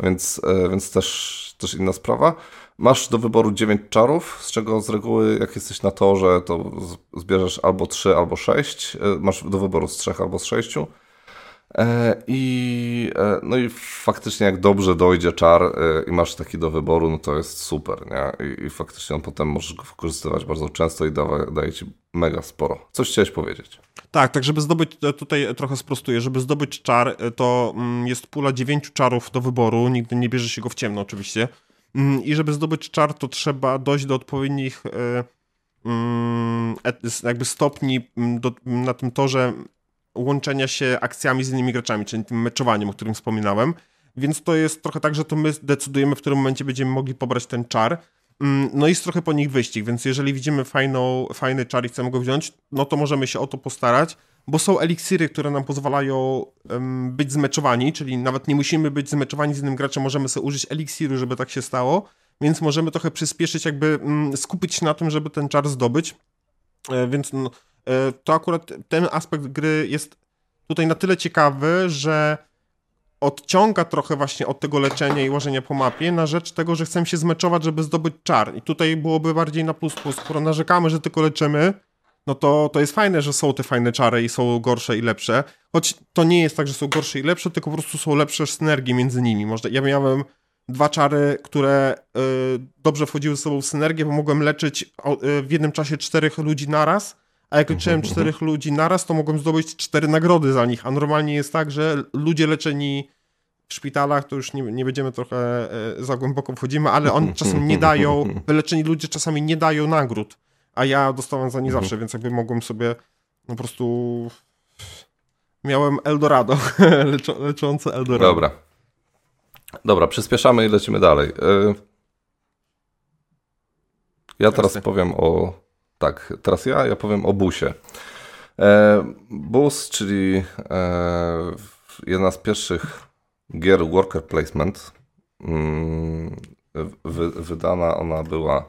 Więc, e, więc też, też inna sprawa. Masz do wyboru 9 czarów, z czego z reguły jak jesteś na torze, to zbierzesz albo 3, albo 6. E, masz do wyboru z 3 albo z 6. E, I, e, no i faktycznie jak dobrze dojdzie czar i masz taki do wyboru, no to jest super, nie? I, i faktycznie on potem możesz go wykorzystywać bardzo często i daje, daje ci mega sporo. Coś chciałeś powiedzieć? Tak, tak żeby zdobyć, tutaj trochę sprostuję, żeby zdobyć czar, to mm, jest pula 9 czarów do wyboru, nigdy nie bierze się go w ciemno oczywiście. Mm, I żeby zdobyć czar, to trzeba dojść do odpowiednich e, mm, jakby stopni mm, do, na tym torze łączenia się akcjami z innymi graczami, czyli tym meczowaniem, o którym wspominałem. Więc to jest trochę tak, że to my decydujemy, w którym momencie będziemy mogli pobrać ten czar. No i jest trochę po nich wyścig, więc jeżeli widzimy fajną, fajny czar i chcemy go wziąć, no to możemy się o to postarać bo są eliksiry, które nam pozwalają um, być zmeczowani, czyli nawet nie musimy być zmeczowani z innym graczem, możemy sobie użyć eliksiru, żeby tak się stało, więc możemy trochę przyspieszyć, jakby um, skupić się na tym, żeby ten czar zdobyć. E, więc no, e, to akurat ten aspekt gry jest tutaj na tyle ciekawy, że odciąga trochę właśnie od tego leczenia i łożenia po mapie na rzecz tego, że chcemy się zmeczować, żeby zdobyć czar. I tutaj byłoby bardziej na plus plus, skoro narzekamy, że tylko leczymy, no to, to jest fajne, że są te fajne czary i są gorsze i lepsze. Choć to nie jest tak, że są gorsze i lepsze, tylko po prostu są lepsze synergie między nimi. Można, ja miałem dwa czary, które y, dobrze wchodziły ze sobą w synergię, bo mogłem leczyć y, w jednym czasie czterech ludzi naraz, a jak leczyłem mhm, czterech ludzi naraz, to mogłem zdobyć cztery nagrody za nich. A normalnie jest tak, że ludzie leczeni w szpitalach, to już nie, nie będziemy trochę y, za głęboko wchodzimy, ale oni czasem nie dają, [LAUGHS] wyleczeni ludzie czasami nie dają nagród a ja dostałem za nie mhm. zawsze, więc jakby mogłem sobie po prostu miałem Eldorado, [LAUGHS] leczo, leczące Eldorado. Dobra. Dobra, przyspieszamy i lecimy dalej. Y, ja teraz powiem o. Tak, teraz ja, ja powiem o busie. E, bus, czyli e, jedna z pierwszych gier Worker Placement. Mm, wydana ona była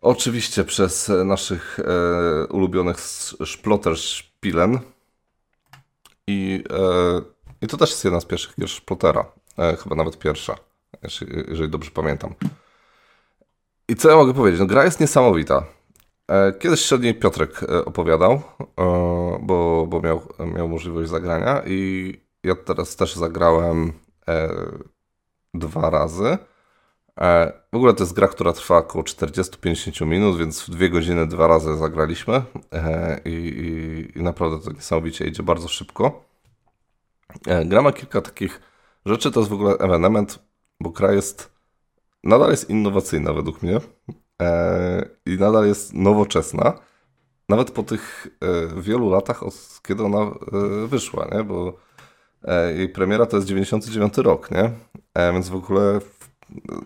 Oczywiście przez naszych e, ulubionych Splotter Spielen. I, e, I to też jest jedna z pierwszych gier Splotera. E, chyba nawet pierwsza, jeżeli dobrze pamiętam. I co ja mogę powiedzieć? No, gra jest niesamowita. E, kiedyś średniej Piotrek e, opowiadał, e, bo, bo miał, miał możliwość zagrania i ja teraz też zagrałem dwa razy. W ogóle to jest gra, która trwa około 40-50 minut, więc w dwie godziny dwa razy zagraliśmy i, i, i naprawdę to niesamowicie idzie bardzo szybko. Gra ma kilka takich rzeczy, to jest w ogóle ewenement, bo gra jest nadal jest innowacyjna według mnie e, i nadal jest nowoczesna. Nawet po tych e, wielu latach, od kiedy ona e, wyszła, nie? bo e, jej premiera to jest 99 rok, nie? E, więc w ogóle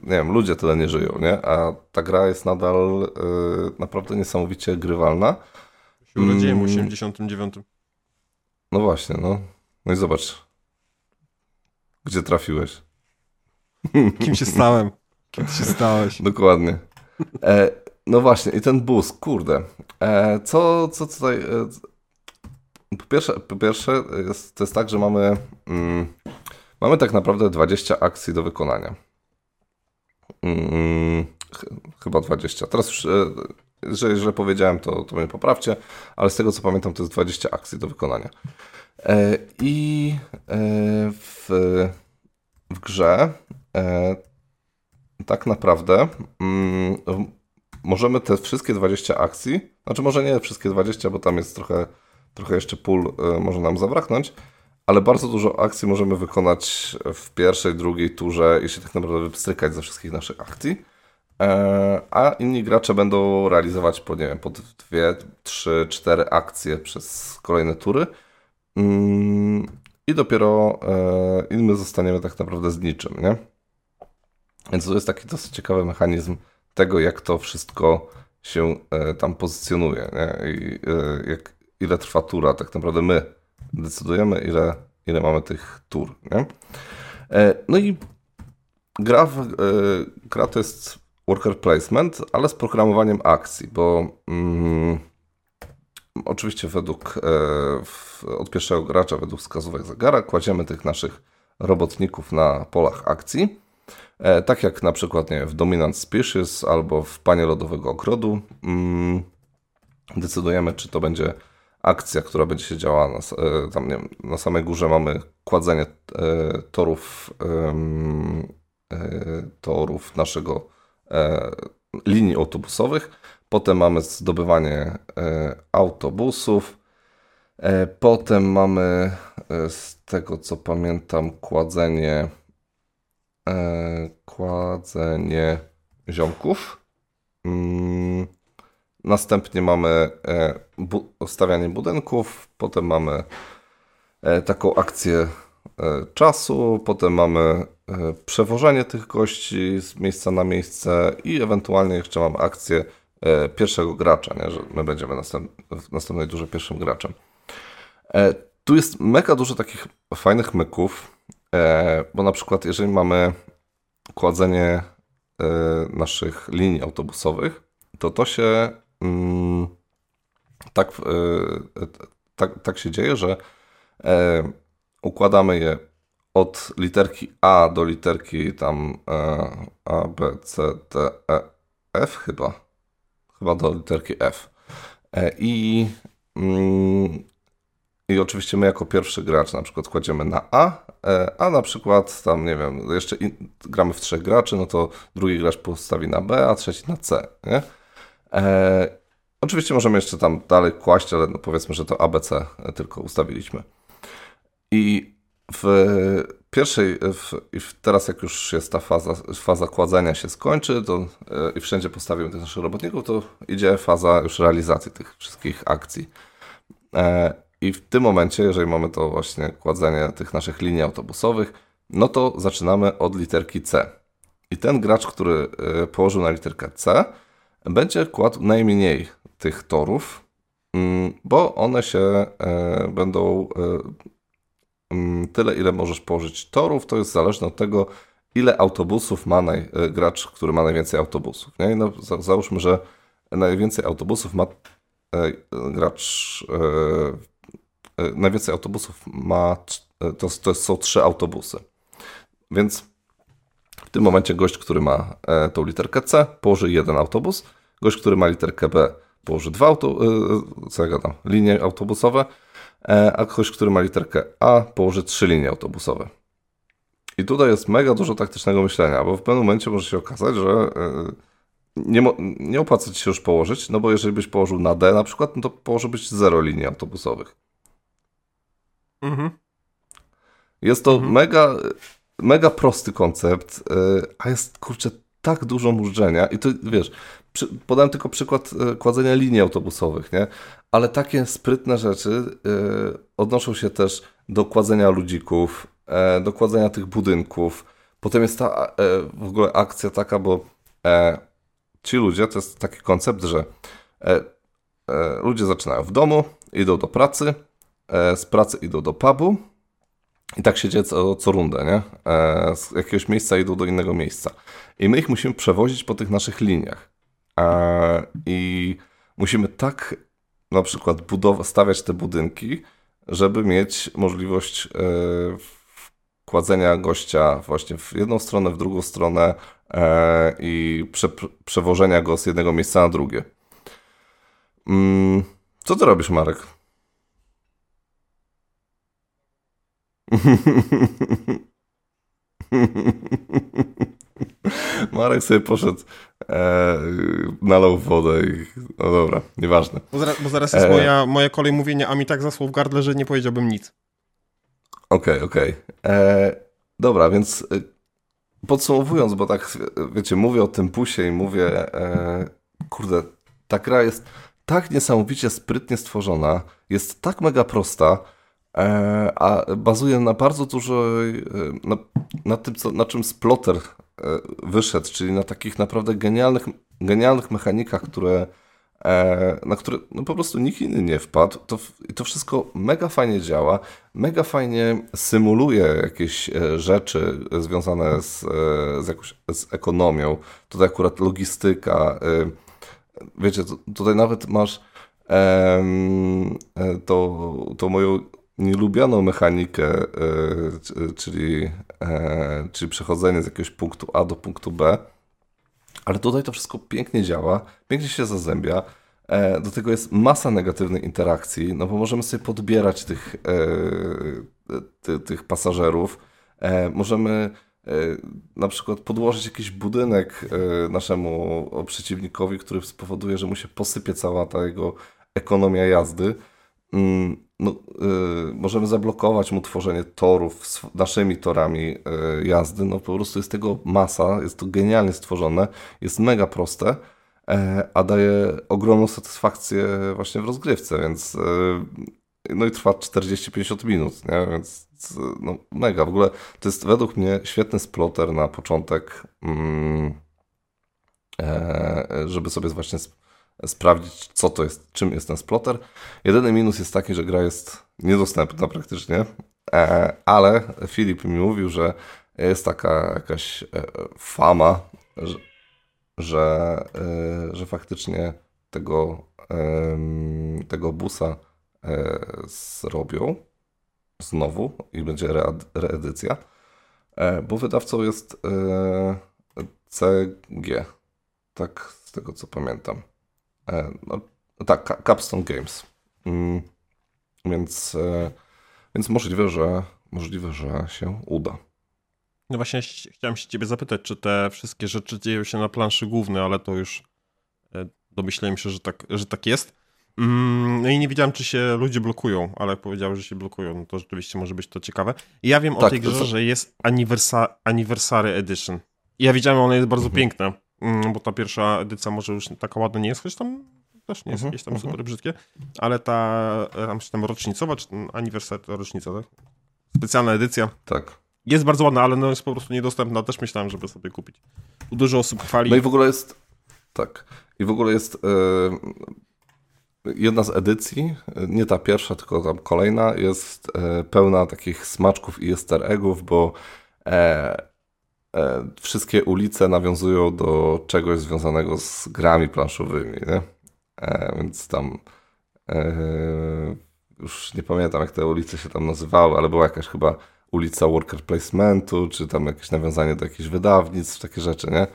nie wiem, ludzie tyle nie żyją, nie? A ta gra jest nadal e, naprawdę niesamowicie grywalna. Się urodziłem w 89. Mm. No właśnie, no. No i zobacz, gdzie trafiłeś. [LAUGHS] Kim się stałem? Kim się stałeś? [LAUGHS] Dokładnie. E, no właśnie, i ten bus, kurde. E, co, co tutaj... E, po pierwsze, po pierwsze jest, to jest tak, że mamy, mm, mamy tak naprawdę 20 akcji do wykonania. Mm, ch chyba 20. Teraz e, źle powiedziałem, to, to mnie poprawcie, ale z tego co pamiętam, to jest 20 akcji do wykonania. E, I e, w, w grze tak naprawdę mm, możemy te wszystkie 20 akcji, znaczy może nie wszystkie 20, bo tam jest trochę, trochę jeszcze pól y, może nam zabraknąć, ale bardzo dużo akcji możemy wykonać w pierwszej, drugiej turze i się tak naprawdę wypstrykać ze wszystkich naszych akcji. E, a inni gracze będą realizować po, nie wiem, po dwie, trzy, cztery akcje przez kolejne tury. Mm, I dopiero e, my zostaniemy tak naprawdę z niczym, nie? Więc to jest taki dosyć ciekawy mechanizm tego, jak to wszystko się e, tam pozycjonuje. Nie? I jak, ile trwa tura. Tak naprawdę my decydujemy, ile, ile mamy tych tur. Nie? E, no i gra, gra to jest worker placement, ale z programowaniem akcji, bo mm, oczywiście według w, od pierwszego gracza, według wskazówek zegara, kładziemy tych naszych robotników na polach akcji E, tak jak na przykład nie, w Dominant Species albo w Panie Lodowego Ogrodu. Mm, decydujemy, czy to będzie akcja, która będzie się działała na, e, tam, nie wiem, na samej górze mamy kładzenie e, torów torów naszego linii autobusowych. Potem mamy zdobywanie autobusów. Potem mamy z tego co pamiętam kładzenie e, kładzenie ziomków. Następnie mamy e, bu stawianie budynków, potem mamy e, taką akcję e, czasu, potem mamy przewożenie tych gości z miejsca na miejsce i ewentualnie jeszcze mamy akcję pierwszego gracza, nie? że my będziemy następ w następnej durze pierwszym graczem. Tu jest mega dużo takich fajnych myków, bo na przykład, jeżeli mamy kładzenie naszych linii autobusowych, to to się tak, e, tak, tak się dzieje, że układamy je od literki A do literki tam A, B, C, D, E, F chyba. Chyba do literki F. I mm, i oczywiście my jako pierwszy gracz na przykład kładziemy na A, e, a na przykład tam, nie wiem, jeszcze in, gramy w trzech graczy, no to drugi gracz postawi na B, a trzeci na C, nie? E, oczywiście możemy jeszcze tam dalej kłaść, ale no powiedzmy, że to ABC tylko ustawiliśmy. I w pierwszej, w, teraz jak już jest ta faza, faza kładzenia się skończy to, e, i wszędzie postawimy tych naszych robotników, to idzie faza już realizacji tych wszystkich akcji. E, i w tym momencie, jeżeli mamy to właśnie kładzenie tych naszych linii autobusowych, no to zaczynamy od literki C. I ten gracz, który e, położył na literkę C, będzie kładł najmniej tych torów, mm, bo one się e, będą e, mm, tyle, ile możesz położyć torów, to jest zależne od tego, ile autobusów ma naj, gracz, który ma najwięcej autobusów. Nie? No, załóżmy, że najwięcej autobusów ma gracz najwięcej autobusów ma, to, to są trzy autobusy. Więc w tym momencie gość, który ma tą literkę C, położy jeden autobus, gość, który ma literkę B, położy dwa auto, co ja gadam, linie autobusowe, a gość, który ma literkę A, położy trzy linie autobusowe. I tutaj jest mega dużo taktycznego myślenia, bo w pewnym momencie może się okazać, że nie, nie opłaca ci się już położyć, no bo jeżeli byś położył na D na przykład, no to położyłbyś zero linii autobusowych. Mhm. Jest to mhm. mega, mega prosty koncept, e, a jest kurczę tak dużo mużdżenia i to wiesz, przy, podałem tylko przykład e, kładzenia linii autobusowych, nie? Ale takie sprytne rzeczy y, odnoszą się też do kładzenia ludzików, y, do kładzenia tych budynków. Potem jest ta y, w ogóle akcja taka, bo ci ludzie, to jest taki koncept, że e, e, ludzie zaczynają w domu, idą do pracy, e, z pracy idą do pubu i tak się dzieje co, co rundę, nie? E, z jakiegoś miejsca idą do innego miejsca. I my ich musimy przewozić po tych naszych liniach. E, I musimy tak na przykład stawiać te budynki, żeby mieć możliwość e, kładzenia gościa właśnie w jedną stronę, w drugą stronę, i prze, przewożenia go z jednego miejsca na drugie. Mm, co ty robisz, Marek? [LAUGHS] Marek sobie poszedł, e, nalał wodę i no dobra, nieważne. Bo zaraz, bo zaraz jest e, moja, moja kolej mówienia, a mi tak zasło w gardle, że nie powiedziałbym nic. Okej, okay, okej. Okay. E, dobra, więc podsumowując, bo tak, wiecie, mówię o tym pusie i mówię, e, kurde, ta gra jest tak niesamowicie sprytnie stworzona, jest tak mega prosta, e, a bazuje na bardzo dużo, e, na, na tym, co, na czym Splotter e, wyszedł, czyli na takich naprawdę genialnych, genialnych mechanikach, które E, na które no po prostu nikt inny nie wpadł. To, to wszystko mega fajnie działa, mega fajnie symuluje jakieś e, rzeczy związane z, e, z, jakąś, z ekonomią. Tutaj akurat logistyka. Wiecie, tutaj nawet masz to, to moją nielubianą mechanikę, czyli, czyli przechodzenie z jakiegoś punktu A do punktu B ale tutaj to wszystko pięknie działa, pięknie się zazębia. E, do tego jest masa negatywnej interakcji, no bo możemy sobie podbierać tych, e, ty, tych pasażerów. E, możemy na przykład podłożyć jakiś budynek naszemu przeciwnikowi, który spowoduje, że mu się posypie cała ta jego ekonomia jazdy. No, y, możemy zablokować mu tworzenie torów z naszymi torami y, jazdy. No po prostu jest tego masa, jest to genialnie stworzone, jest mega proste, e, a daje ogromną satysfakcję właśnie w rozgrywce, więc y, no i trwa 40-50 minut, nie? więc no, mega. W ogóle to jest według mnie świetny sploter na początek, mm, e, żeby sobie właśnie sprawdzić, co to jest, czym jest ten splotter. Jedyny minus jest taki, że gra jest niedostępna praktycznie, e, ale Filip mi mówił, że jest taka jakaś e, fama, że, że, e, że faktycznie tego, tego busa zrobią znowu i będzie reedycja, bo wydawcą jest CG, tak z tego co pamiętam. E, no, tak, Capstone Games. Mm, więc, e, więc możliwe, że możliwe, że się uda. No właśnie chciałem się ciebie zapytać, czy te wszystkie rzeczy dzieją się na planszy głównej, ale to już e, domyślałem się, że tak, że tak jest. Mm, no i nie wiedziałem, czy się ludzie blokują, ale jak że się blokują, no to rzeczywiście może być to ciekawe. I ja wiem tak, o tej grze, to... że jest Anniversa Anniversary Edition. Ja widziałem, ona jest bardzo mhm. piękna. Mm, bo ta pierwsza edycja może już taka ładna nie jest, choć tam też nie jest mhm, jakieś tam mhm. super brzydkie, ale ta tam, tam rocznicowa, czy aniversary rocznica, tak? Specjalna edycja. Tak. Jest bardzo ładna, ale no jest po prostu niedostępna. Też myślałem, żeby sobie kupić. Dużo osób chwali. No i w ogóle jest, tak, i w ogóle jest yy, jedna z edycji, nie ta pierwsza, tylko tam kolejna, jest yy, pełna takich smaczków i easter eggów, bo e, e, wszystkie ulice nawiązują do czegoś związanego z grami planszowymi, nie? E, więc tam e, już nie pamiętam jak te ulice się tam nazywały, ale była jakaś chyba ulica worker placementu, czy tam jakieś nawiązanie do jakichś wydawnictw, takie rzeczy, nie?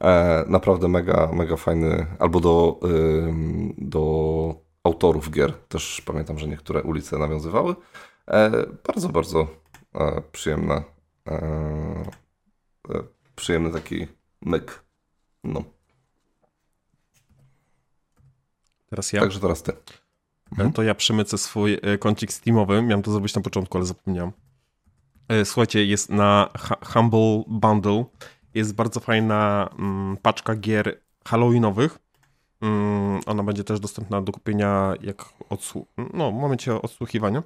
E, naprawdę mega, mega fajny, albo do, do autorów gier, też pamiętam, że niektóre ulice nawiązywały. E, bardzo, bardzo e, przyjemna, przyjemny taki myk. No. Teraz ja. Także teraz ty. Mhm. To ja przemycę swój kącik Steamowy. Miałem to zrobić na początku, ale zapomniałem. Słuchajcie, jest na Humble Bundle jest bardzo fajna mm, paczka gier halloweenowych. Mm, ona będzie też dostępna do kupienia jak odsłu no, w momencie odsłuchiwania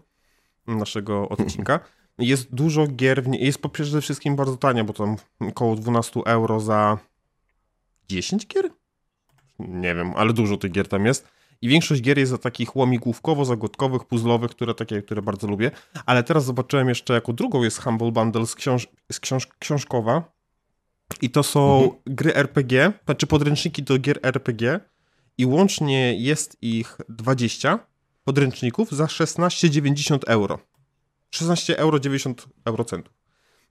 naszego [LAUGHS] odcinka. Jest dużo gier, w niej, jest przede wszystkim bardzo tania, bo tam około 12 euro za 10 gier? Nie wiem, ale dużo tych gier tam jest. I większość gier jest za takich łamigłówkowo-zagodkowych, puzzlowych, które takie, które bardzo lubię. Ale teraz zobaczyłem jeszcze jako drugą jest Humble Bundle z, książ z książ książkowa, i to są mhm. gry RPG, znaczy podręczniki do gier RPG i łącznie jest ich 20 podręczników za 16,90 euro. 16 euro 90 eurocentów.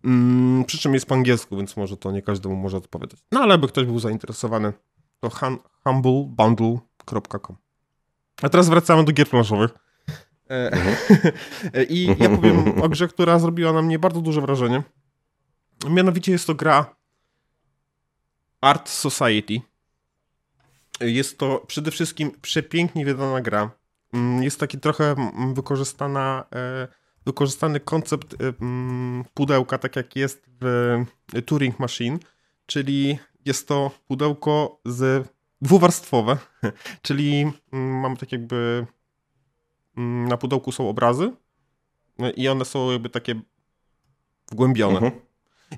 Mm, przy czym jest po angielsku, więc może to nie każdemu może odpowiadać. No ale by ktoś był zainteresowany, to humblebundle.com. A teraz wracamy do gier planszowych. E. [LAUGHS] I ja powiem o grze, która zrobiła na mnie bardzo duże wrażenie. Mianowicie jest to gra Art Society. Jest to przede wszystkim przepięknie wydana gra. Mm, jest taki trochę mm, wykorzystana, e, wykorzystany koncept e, mm, pudełka, tak jak jest w Turing Machine, czyli jest to pudełko z dwuwarstwowe, [LAUGHS] czyli mamy tak jakby na pudełku są obrazy e, i one są jakby takie wgłębione. Mhm.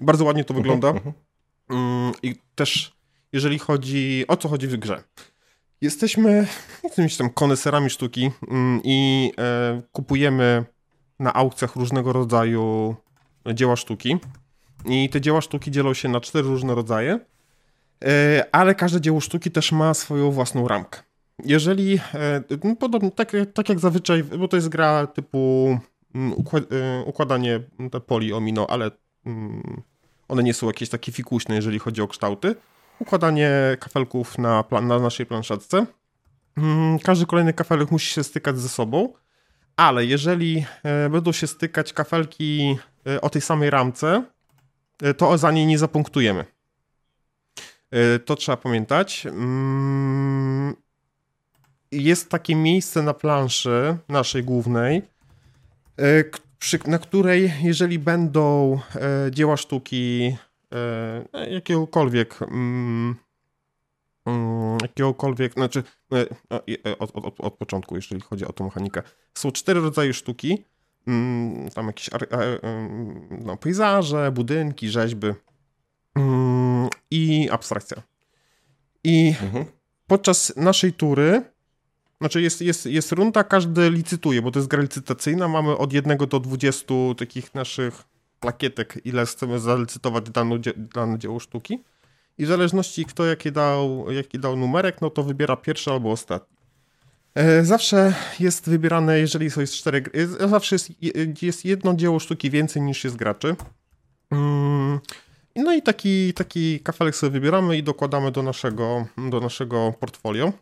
Bardzo ładnie to wygląda. Mhm. mhm. Mm, I też, jeżeli chodzi, o co chodzi w grze. Jesteśmy jakimiś tam koneserami sztuki mm, i e, kupujemy na aukcjach różnego rodzaju dzieła sztuki. I te dzieła sztuki dzielą się na cztery różne rodzaje, e, ale każde dzieło sztuki też ma swoją własną ramkę. Jeżeli, e, no podobnie, tak, tak jak zazwyczaj, bo to jest gra typu mm, układanie poli omino, ale one nie są jakieś takie fikuśne, jeżeli chodzi o kształty. Układanie kafelków na, na naszej planszetce. Mm, każdy kolejny kafelek musi się stykać ze sobą, ale jeżeli e, będą się stykać kafelki e, o tej samej ramce, e, to za nie nie zapunktujemy. To trzeba pamiętać. Mm, jest takie miejsce na planszy naszej głównej, na której jeżeli będą dzieła sztuki jakiegokolwiek mm, jakiegokolwiek, znaczy e, e od, od, od, początku, jeżeli chodzi o tą mechanikę. Są cztery rodzaje sztuki, mm, tam jakieś no, pejzaże, budynki, rzeźby mm, i abstrakcja. I mhm. podczas naszej tury znaczy jest, jest, jest runda, każdy licytuje, bo to jest gra licytacyjna. Mamy od 1 do 20 takich naszych plakietek, ile chcemy zalicytować dane, dane dzieło sztuki. I w zależności kto jaki dał, jaki dał numerek, no to wybiera pierwszy albo ostatni. E, zawsze jest wybierane, jeżeli są jest cztery zawsze jest, jest jedno dzieło sztuki więcej niż jest graczy. Mm, no i taki, taki kafelek sobie wybieramy i dokładamy do naszego, do naszego portfolio.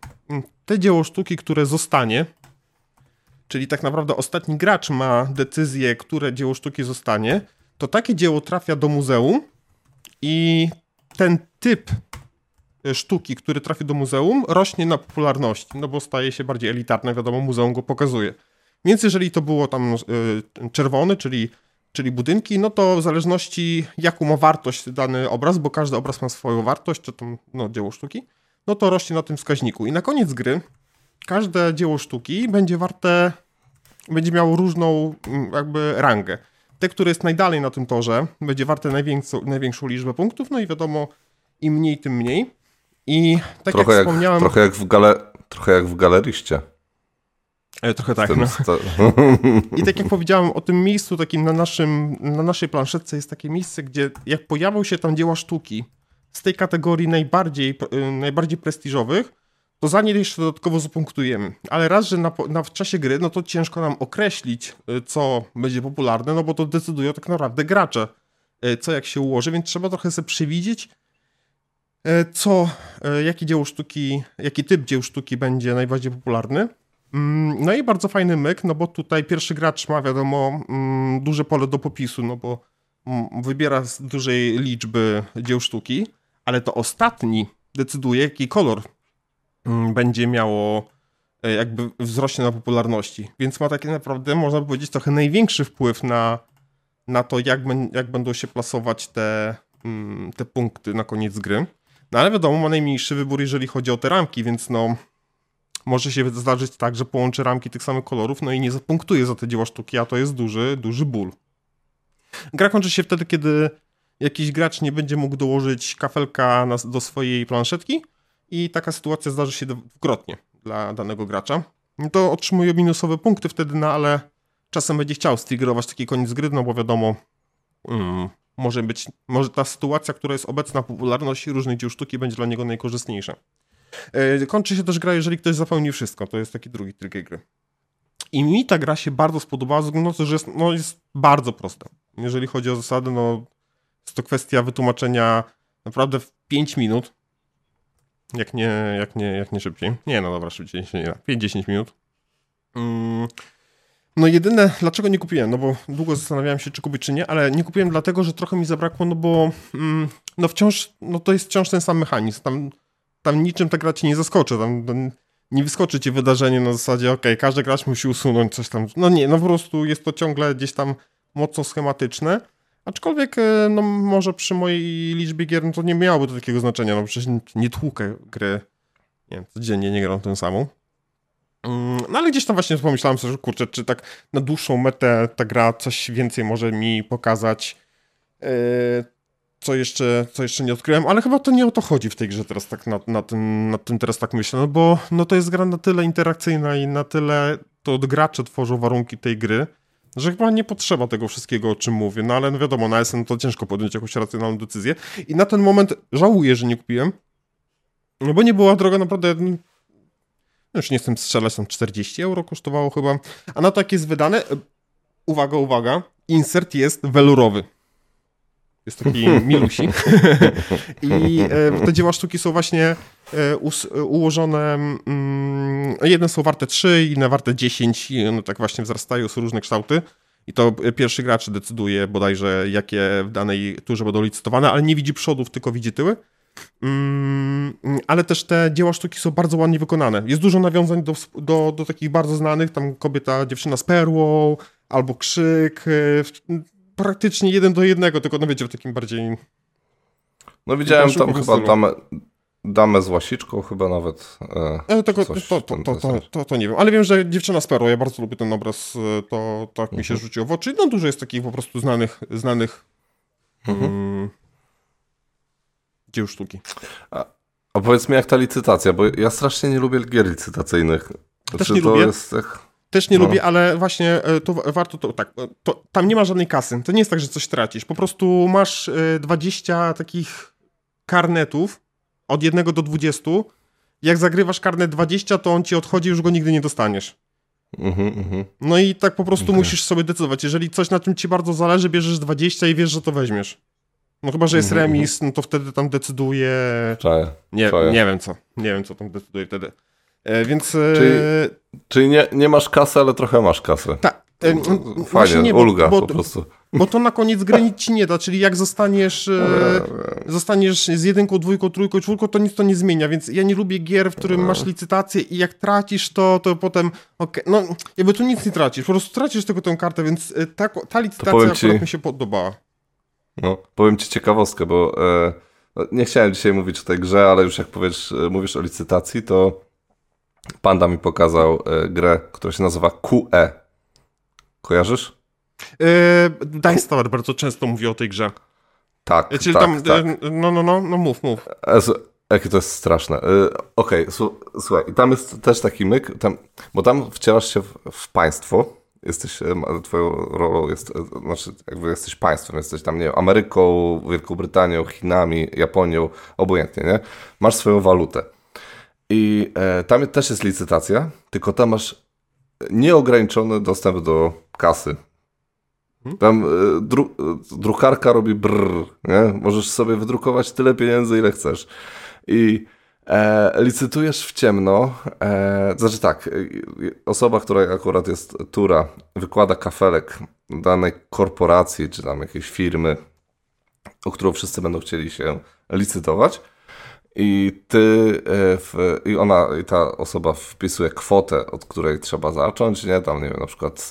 Te dzieło sztuki, które zostanie, czyli tak naprawdę ostatni gracz ma decyzję, które dzieło sztuki zostanie, to takie dzieło trafia do muzeum i ten typ sztuki, który trafi do muzeum, rośnie na popularności, no bo staje się bardziej elitarne, wiadomo, muzeum go pokazuje. Więc jeżeli to było tam y, czerwony, czyli czyli budynki, no to w zależności jaką ma wartość dany obraz, bo każdy obraz ma swoją wartość, czy to no, dzieło sztuki, no to rośnie na tym wskaźniku. I na koniec gry każde dzieło sztuki będzie warte, będzie miało różną mm, jakby rangę. Te, które jest najdalej na tym torze, będzie warte największą, największą liczbę punktów, no i wiadomo, im mniej, tym mniej. I tak trochę jak wspomniałem... trochę, jak w gale, trochę jak w galeriście. E, trochę tak. No. I tak jak powiedziałem, o tym miejscu takim na, naszym, na naszej planszetce jest takie miejsce, gdzie jak pojawią się tam dzieła sztuki z tej kategorii najbardziej, e, najbardziej prestiżowych, to za nie jeszcze dodatkowo zapunktujemy. Ale raz, że na, na, w czasie gry, no to ciężko nam określić, y, co będzie popularne, no bo to decydują tak naprawdę gracze, y, co jak się ułoży, więc trzeba trochę sobie przewidzieć, y, co, jaki dzieło sztuki, jaki typ dzieł sztuki będzie najbardziej popularny. Mm, no i bardzo fajny myk, no bo tutaj pierwszy gracz ma wiadomo mm, duże pole do popisu, no bo mm, wybiera z dużej liczby dzieł sztuki, ale to ostatni decyduje, jaki kolor będzie miało e, jakby wzrośnie na popularności. Więc ma tak naprawdę, można powiedzieć, trochę największy wpływ na, na to, jak, jak będą się plasować te, te punkty na koniec gry. No ale wiadomo, ma najmniejszy wybór, jeżeli chodzi o te ramki, więc no może się zdarzyć tak, że połączy ramki tych samych kolorów, no i nie zapunktuje za te dzieła sztuki, a to jest duży, duży ból. Gra kończy się wtedy, kiedy jakiś gracz nie będzie mógł dołożyć kafelka na, do swojej planszetki i taka sytuacja zdarzy się dwukrotnie dla danego gracza. To otrzymuje minusowe punkty wtedy, no ale czasem będzie chciał striggerować taki koniec gry, no bo wiadomo, mm, może być, może ta sytuacja, która jest obecna w popularności różnych dzieł sztuki będzie dla niego najkorzystniejsza. E, kończy się też gra, jeżeli ktoś zapełni wszystko. To jest taki drugi tryg gry. I mi ta gra się bardzo spodobała, ze względu na to, że jest, no, jest bardzo prosta. Jeżeli chodzi o zasady, no jest to kwestia wytłumaczenia naprawdę w 5 minut. Jak nie, jak nie, jak nie szybciej. Nie, no dobra, szybciej się nie da. 5-10 minut. Mm. No jedyne, dlaczego nie kupiłem, no bo długo zastanawiałem się, czy kupić, czy nie, ale nie kupiłem dlatego, że trochę mi zabrakło, no bo mm, no wciąż, no to jest wciąż ten sam mechanizm. Tam tam niczym ta gra ci nie zaskoczy, tam, tam nie wyskoczy ci wydarzenie na zasadzie, ok, każdy gracz musi usunąć coś tam. No nie, no po prostu jest to ciągle gdzieś tam mocno schematyczne. Aczkolwiek, e, no może przy mojej liczbie gier, no to nie miałoby to takiego znaczenia, no przecież nie tłukę gry, nie wiem, codziennie nie gram tę samą. Mm, no ale gdzieś tam właśnie pomyślałem sobie, że kurczę, czy tak na dłuższą metę ta gra coś więcej może mi pokazać. Yy, co jeszcze, co jeszcze nie odkryłem, ale chyba to nie o to chodzi w tej grze teraz tak na, tym, tym teraz tak myślę, no bo no to jest gra na tyle interakcyjna i na tyle to gracze tworzą warunki tej gry, że chyba nie potrzeba tego wszystkiego, o czym mówię, no ale no wiadomo, na SN to ciężko podjąć jakąś racjonalną decyzję. I na ten moment żałuję, że nie kupiłem, no bo nie była droga naprawdę, no już nie chcę strzelać, tam 40 euro kosztowało chyba, a na to jak jest wydane, uwaga, uwaga, insert jest welurowy. Jest taki [LAUGHS] milusik. I e, te dzieła sztuki są właśnie e, ułożone, mm, jedne są warte 3, inne warte 10 i one tak właśnie wzrastają, są różne kształty. I to pierwszy gracz decyduje bodajże, jakie w danej turze będą licytowane, ale nie widzi przodów, tylko widzi tyły. Mm, ale też te dzieła sztuki są bardzo ładnie wykonane. Jest dużo nawiązań do, do, do takich bardzo znanych, tam kobieta, dziewczyna z perłą, albo krzyk. Praktycznie jeden do jednego, tylko no wiecie, w takim bardziej... No widziałem tam chyba damę, damę z łasiczką chyba nawet. E, e to, to, to, to, to, to, nie wiem, ale wiem, że dziewczyna z Perło, ja bardzo lubię ten obraz, e, to tak mi się mhm. rzuciło w oczy. No dużo jest takich po prostu znanych, znanych mhm. um, dzieł sztuki. A, powiedz mi jak ta licytacja, bo ja strasznie nie lubię gier licytacyjnych. Znaczy, Też nie lubię. Jest, też nie no. lubię, ale właśnie e, to warto to tak. E, to, tam nie ma żadnej kasy. To nie jest tak, że coś tracisz. Po prostu masz 20 e, takich karnetów od 1 do 20. Jak zagrywasz karnet 20, to on ci odchodzi, już go nigdy nie dostaniesz. Mhm, mhm. No i tak po prostu okay. musisz sobie decydować. Jeżeli coś na czym ci bardzo zależy, bierzesz 20 i wiesz, że to weźmiesz. No chyba, że jest mhm, remis, no to wtedy tam decyduje. Czaję. Nie, nie wiem co. Nie wiem, co tam decyduje wtedy. E, więc... E, czyli, czyli nie, nie masz kasy, ale trochę masz kasę. Tak. E, Fajnie, nie, ulga bo, po prostu. Bo to na koniec gry nic ci nie da, czyli jak zostaniesz, zostaniesz z jedynką, dwójką, trójką, czwórką, to nic to nie zmienia, więc ja nie lubię gier, w którym masz licytację i jak tracisz to, to potem, okay, no jakby tu nic nie tracisz, po prostu tracisz tylko tę kartę, więc ta, ta licytacja ci, mi się podobała. No, powiem ci ciekawostkę, bo e, no, nie chciałem dzisiaj mówić o tej grze, ale już jak powiesz, mówisz o licytacji, to Panda mi pokazał e, grę, która się nazywa QE. Kojarzysz? Yy, Dice Tower bardzo często mówi o tej grze. Tak, Czyli tak, tam, tak. no, no, no, no mów, mów. Jakie to jest straszne. Okej, okay, słuchaj, tam jest też taki myk, tam, bo tam wcielasz się w, w państwo, jesteś, twoją rolą jest, znaczy jakby jesteś państwem, jesteś tam, nie wiem, Ameryką, Wielką Brytanią, Chinami, Japonią, obojętnie, nie? Masz swoją walutę. I e, tam też jest licytacja, tylko tam masz nieograniczony dostęp do kasy. Hmm? Tam e, dru, e, drukarka robi brrr, nie? Możesz sobie wydrukować tyle pieniędzy, ile chcesz. I e, licytujesz w ciemno. E, znaczy tak, e, osoba, która akurat jest tura, wykłada kafelek danej korporacji, czy tam jakiejś firmy, o którą wszyscy będą chcieli się licytować. I ty, e, w, i ona, i ta osoba wpisuje kwotę, od której trzeba zacząć, nie? Tam, nie wiem, na przykład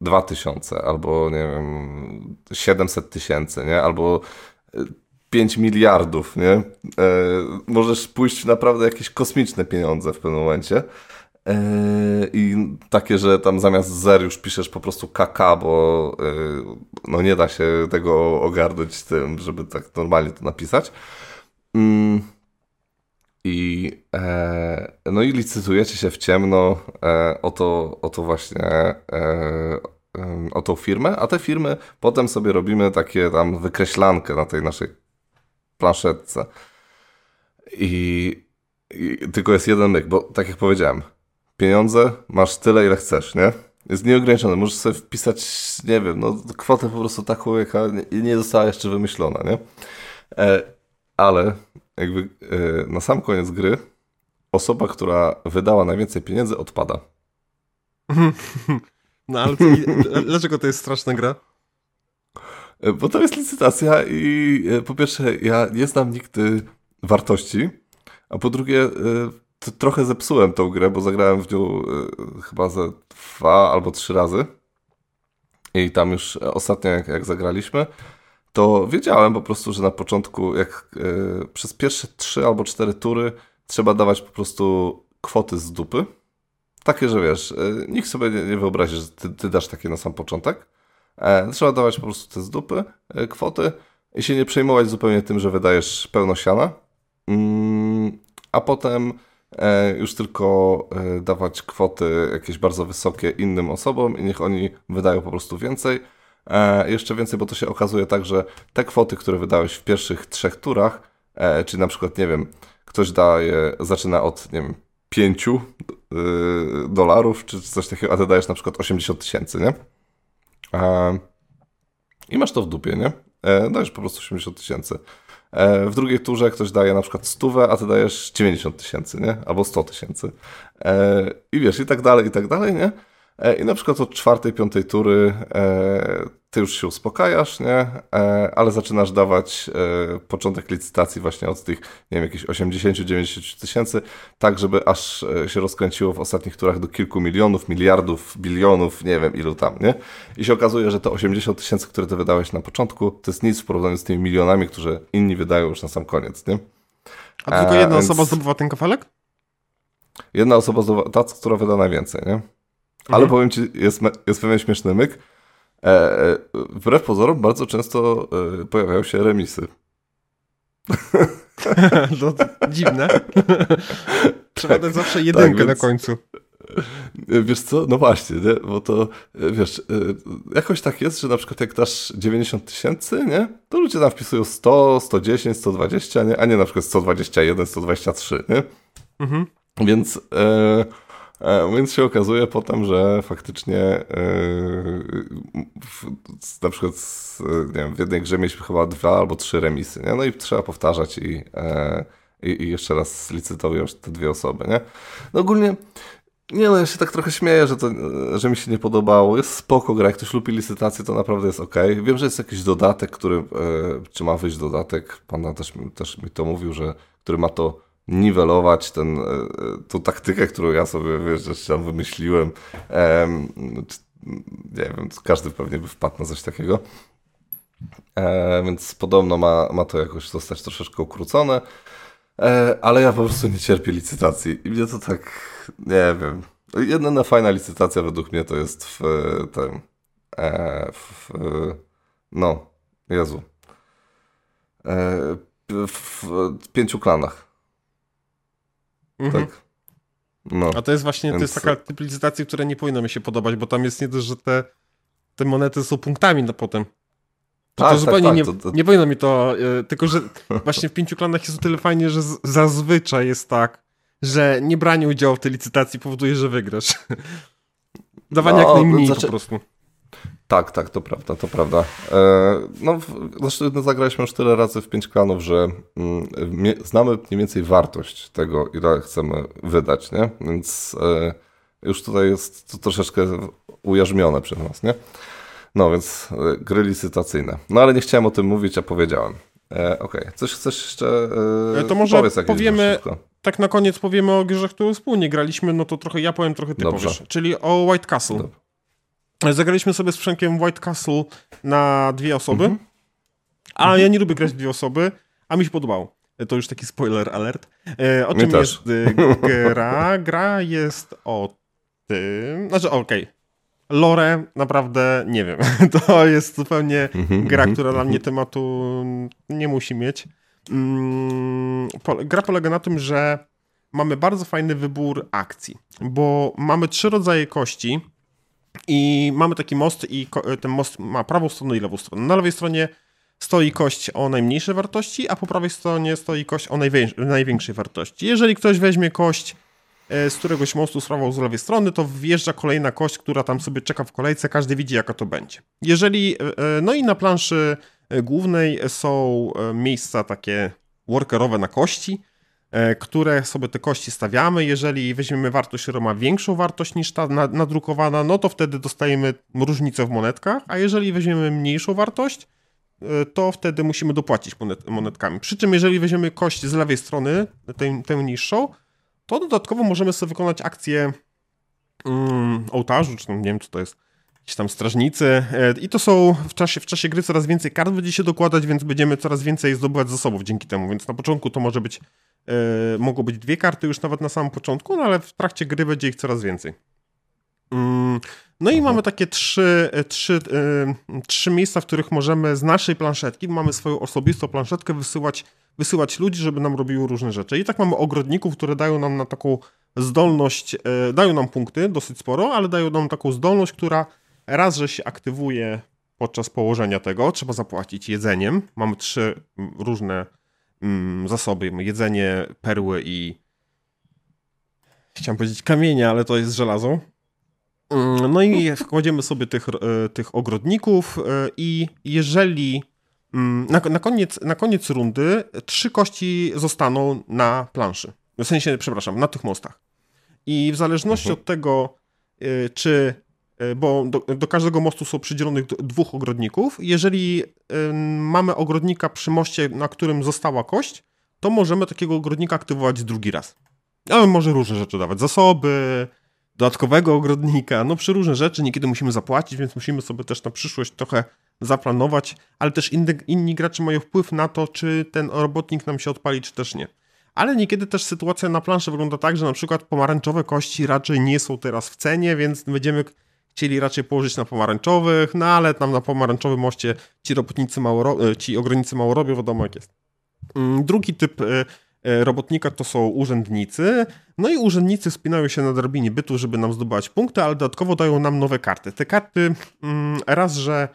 2000 e, albo, nie wiem, 700 tysięcy, nie? Albo 5 miliardów, nie? E, możesz pójść naprawdę jakieś kosmiczne pieniądze w pewnym momencie. E, I takie, że tam zamiast zer już piszesz po prostu KK, bo e, no nie da się tego ogarnąć tym, żeby tak normalnie to napisać. Mm. I, e, no i licytujecie się w ciemno e, o, to, o to właśnie, e, o tą firmę, a te firmy potem sobie robimy takie tam wykreślankę na tej naszej planszetce. I, I, tylko jest jeden myk, bo tak jak powiedziałem, pieniądze masz tyle, ile chcesz, nie? Jest nieograniczone. Możesz sobie wpisać, nie wiem, no kwotę po prostu taką, jaka nie, nie została jeszcze wymyślona, nie? Ale jakby e, na sam koniec gry osoba, która wydała najwięcej pieniędzy odpada. [LAUGHS] No ale to, dlaczego to jest straszna gra? E, bo to jest licytacja i e, po pierwsze ja nie znam nigdy wartości, a po drugie trochę zepsułem tą grę, bo zagrałem w nią chyba ze dwa albo trzy razy. I tam już ostatnio jak, jak zagraliśmy, to wiedziałem po prostu, że na początku, jak e, przez pierwsze trzy albo cztery tury trzeba dawać po prostu kwoty z dupy. Takie, że wiesz, e, nikt sobie nie, nie wyobrazi, że ty, ty, dasz takie na sam początek. E, trzeba dawać po prostu te z dupy kwoty i się nie przejmować zupełnie tym, że wydajesz pełno siana. Mm, a potem już tylko dawać kwoty jakieś bardzo wysokie innym osobom i niech oni wydają po prostu więcej E, jeszcze więcej, bo to się okazuje tak, że te kwoty, które wydałeś w pierwszych trzech turach, e, czyli na przykład, nie wiem, ktoś daje, zaczyna od, nie wiem, 5 y, dolarów, czy coś takiego, a ty dajesz na przykład 80 tysięcy, nie? E, I masz to w dupie, nie? E, dajesz po prostu 80 tysięcy. E, w drugiej turze ktoś daje na przykład 100, a ty dajesz 90 tysięcy, nie? Albo 100 tysięcy. E, I wiesz, i tak dalej, i tak dalej, nie? E, I na przykład od czwartej, piątej tury e, ty już się uspokajasz, nie? E, ale zaczynasz dawać początek licytacji właśnie od tych, nie wiem, jakichś 80-90 tysięcy, tak żeby aż się rozkręciło w ostatnich turach do kilku milionów, miliardów, bilionów, nie wiem ilu tam, nie? I się okazuje, że te 80 tysięcy, które ty wydałeś na początku, to jest nic w porównaniu z tymi milionami, które inni wydają już na sam koniec, nie? A tylko jedna więc... osoba zdobywa ten kafelek? Jedna osoba zdobywa, ta, która wyda najwięcej, nie? Ale mhm. powiem ci, jest, jest pewien śmieszny myk. E, e, wbrew pozorom bardzo często e, pojawiają się remisy. [LAUGHS] to dziwne. [LAUGHS] Trzeba dać zawsze tak, jedynkę tak, więc... na końcu. E, wiesz co? No właśnie, nie? bo to e, wiesz, jakoś tak jest, że na przykład jak dasz 90 tysięcy, nie? To ludzie tam wpisują 100, 110, 120, nie? A nie na przykład 121, 123, nie? Mhm. Więc E, więc się okazuje potem, że faktycznie e, na przykład nie wiem, w jednej grze mieliśmy chyba dwa albo trzy remisy, nie? no i trzeba powtarzać i, e, i, i jeszcze raz licytują te dwie osoby. Nie? No ogólnie nie no, ja się tak trochę śmieję, że, to, że mi się nie podobało. Jest spoko gra, jak ktoś lubi licytację, to naprawdę jest ok. Wiem, że jest jakiś dodatek, który, czy ma wyjść dodatek, pan też, też mi to mówił, że który ma to niwelować ten, e, tą taktykę, którą ja sobie, wiesz, tam wymyśliłem. nie wiem, każdy pewnie by wpadł na coś takiego. E, więc podobno ma, ma to jakoś zostać troszeczkę ukrócone. E, ale ja po prostu nie cierpię licytacji. I mnie to tak, nie wiem. Jedyna fajna licytacja według mnie to jest w tym, w, no, Jezu, w, w pięciu klanach. Mhm. Tak. No. A to jest właśnie Więc... to jest taka typ licytacji, która nie powinna mi się podobać, bo tam jest nie dość, że te, te monety są punktami na potem. To, tak, to zupełnie tak, tak, nie, to, to... nie powinno mi to. Yy, tylko, że [LAUGHS] właśnie w pięciu klanach jest o tyle fajnie, że z, zazwyczaj jest tak, że nie branie udziału w tej licytacji powoduje, że wygrasz. [LAUGHS] Dawanie no, jak najmniej znaczy... po prostu. Tak, tak, to prawda, to prawda. E, no, zresztą no, zagraliśmy już tyle razy w pięć klanów, że mm, znamy mniej więcej wartość tego, ile chcemy wydać, nie? Więc e, już tutaj jest to troszeczkę ujarzmione przez nas, nie? No więc e, gry licytacyjne. No ale nie chciałem o tym mówić, a powiedziałem. E, Okej, okay. coś chcesz jeszcze e, To może powiemy, tak na koniec powiemy o grze, którą wspólnie graliśmy, no to trochę ja powiem, trochę ty Dobrze. powiesz. Czyli o White Castle. Dobrze. Zagraliśmy sobie z Przemkiem White Castle na dwie osoby, mhm. a mhm. ja nie lubię grać w dwie osoby, a mi się podobało. To już taki spoiler alert. E, o czym jest e, gra? [LAUGHS] Gra jest o tym... Znaczy, okej. Okay. Lore naprawdę nie wiem. [LAUGHS] To jest zupełnie mhm, gra, mhm, która dla mnie tematu nie musi mieć. Mm, gra polega na tym, że mamy bardzo fajny wybór akcji, bo mamy trzy rodzaje kości i mamy taki most i ten most ma prawą stronę i lewą stronę. Na lewej stronie stoi kość o najmniejszej wartości, a po prawej stronie stoi kość o największej wartości. Jeżeli ktoś weźmie kość e, z któregoś mostu z prawą z lewej strony, to wjeżdża kolejna kość, która tam sobie czeka w kolejce, każdy widzi jaka to będzie. Jeżeli, e, e, no i na planszy głównej są miejsca takie workerowe na kości, które sobie te kości stawiamy. Jeżeli weźmiemy wartość, która ma większą wartość niż ta nadrukowana, no to wtedy dostajemy różnicę w monetkach, a jeżeli weźmiemy mniejszą wartość, E, to wtedy musimy dopłacić monet, monetkami. Przy czym jeżeli weźmiemy kość z lewej strony, tę, niższą, to dodatkowo możemy sobie wykonać akcję um, ołtarzu, czy nie wiem co to jest, jakieś tam strażnicy e, i to są w czasie, w czasie gry coraz więcej kart będzie się dokładać, więc będziemy coraz więcej zdobywać zasobów dzięki temu, więc na początku to może być, e, mogą być dwie karty już nawet na samym początku, no ale w trakcie gry będzie ich coraz więcej. Mm, no i mamy takie trzy, trzy, yy, trzy miejsca, w których możemy z naszej planszetki, mamy swoją osobistą planszetkę, wysyłać, wysyłać ludzi, żeby nam robiły różne rzeczy. I tak mamy ogrodników, które dają nam na taką zdolność, dają nam punkty, dosyć sporo, ale dają nam taką zdolność, która raz, że się aktywuje podczas położenia tego, trzeba zapłacić jedzeniem. Mamy trzy różne mm, zasoby, jedzenie, perły i chciałem powiedzieć kamienia, ale to jest żelazo. Mm, no i [LAUGHS] kładziemy sobie tych, e, tych ogrodników e, i jeżeli mm, na, na, koniec, na koniec rundy trzy kości zostaną na planszy. W sensie, przepraszam, na tych mostach. I w zależności mhm. od tego, e, czy bo do, do, każdego mostu są przydzielonych dwóch ogrodników. Jeżeli mamy ogrodnika przy moście, na którym została kość, to możemy takiego ogrodnika aktywować drugi raz. Ale może różne rzeczy dawać, zasoby, dodatkowego ogrodnika, no przy różne rzeczy, niekiedy musimy zapłacić, więc musimy sobie też na przyszłość trochę zaplanować, ale też inny, inni gracze mają wpływ na to, czy ten robotnik nam się odpali, czy też nie. Ale niekiedy też sytuacja na planszy wygląda tak, że na przykład pomarańczowe kości raczej nie są teraz w cenie, więc będziemy chcieli raczej położyć na pomarańczowych, no ale tam na pomarańczowym moście ci robotnicy mało, e, ci ogrodnicy mało robią, wiadomo jak jest. Mm, drugi typ e, E, robotnika to są urzędnicy. No i urzędnicy spinają się na drabinie bytu, żeby nam zdobywać punkty, ale dodatkowo dają nam nowe karty. Te karty mm, raz, że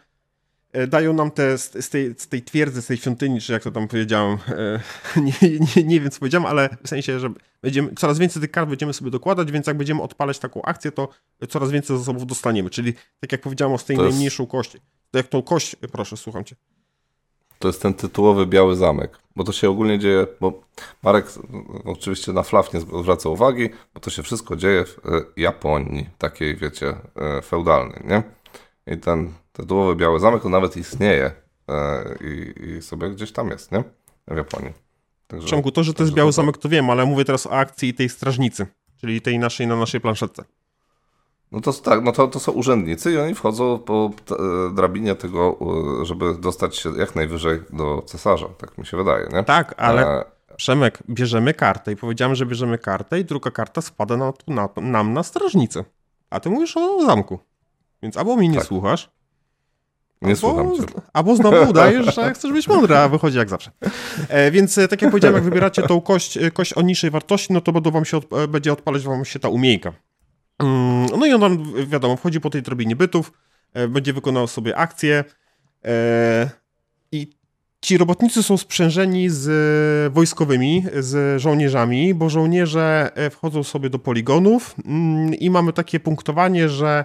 dają nam te z tej, z tej twierdzy, z tej świątyni, czy jak to tam powiedziałem, e, [LAUGHS] nie, nie, nie wiem co powiedziałem, ale w sensie, że będziemy, coraz więcej tych kart będziemy sobie dokładać, więc jak będziemy odpalać taką akcję, to coraz więcej zasobów dostaniemy. Czyli tak jak powiedziałem o z tej jest... najmniejszą kości. To jak tą kość, proszę, słucham cię. To jest ten tytułowy Biały Zamek, bo to się ogólnie dzieje, bo Marek oczywiście na flaw nie zwraca uwagi, bo to się wszystko dzieje w e, Japonii, takiej wiecie, e, feudalnej, nie? I ten tytułowy Biały Zamek to nawet istnieje e, i, i sobie gdzieś tam jest, nie? W Japonii. Także, Ciągu to, że to jest Biały Zamek to wiem, ale mówię teraz o akcji tej strażnicy, czyli tej naszej na naszej planszetce. No to tak, no to, to są urzędnicy i oni wchodzą po e, drabinie tego, żeby dostać się jak najwyżej do cesarza, tak mi się wydaje, nie? Tak, ale e... Przemek, bierzemy kartę i powiedziałem, że bierzemy kartę i druga karta spada na, na, nam na strażnicę. A ty mówisz o zamku. Więc albo mi nie tak. słuchasz, nie albo, słucham cię. Albo znowu udajesz, że chcesz być mądry, a wychodzi jak zawsze. E, więc e, tak jak powiedziałem, jak wybieracie tą kość, e, kość o niższej wartości, no to będą wam się od, e, będzie odpalać wam się ta umiejka. Mm, no i on, wiadomo, wchodzi po tej drobinie bytów, e, będzie wykonał sobie akcję e, i ci robotnicy są sprzężeni z wojskowymi, z żołnierzami, bo żołnierze wchodzą sobie do poligonów mm, i mamy takie punktowanie, że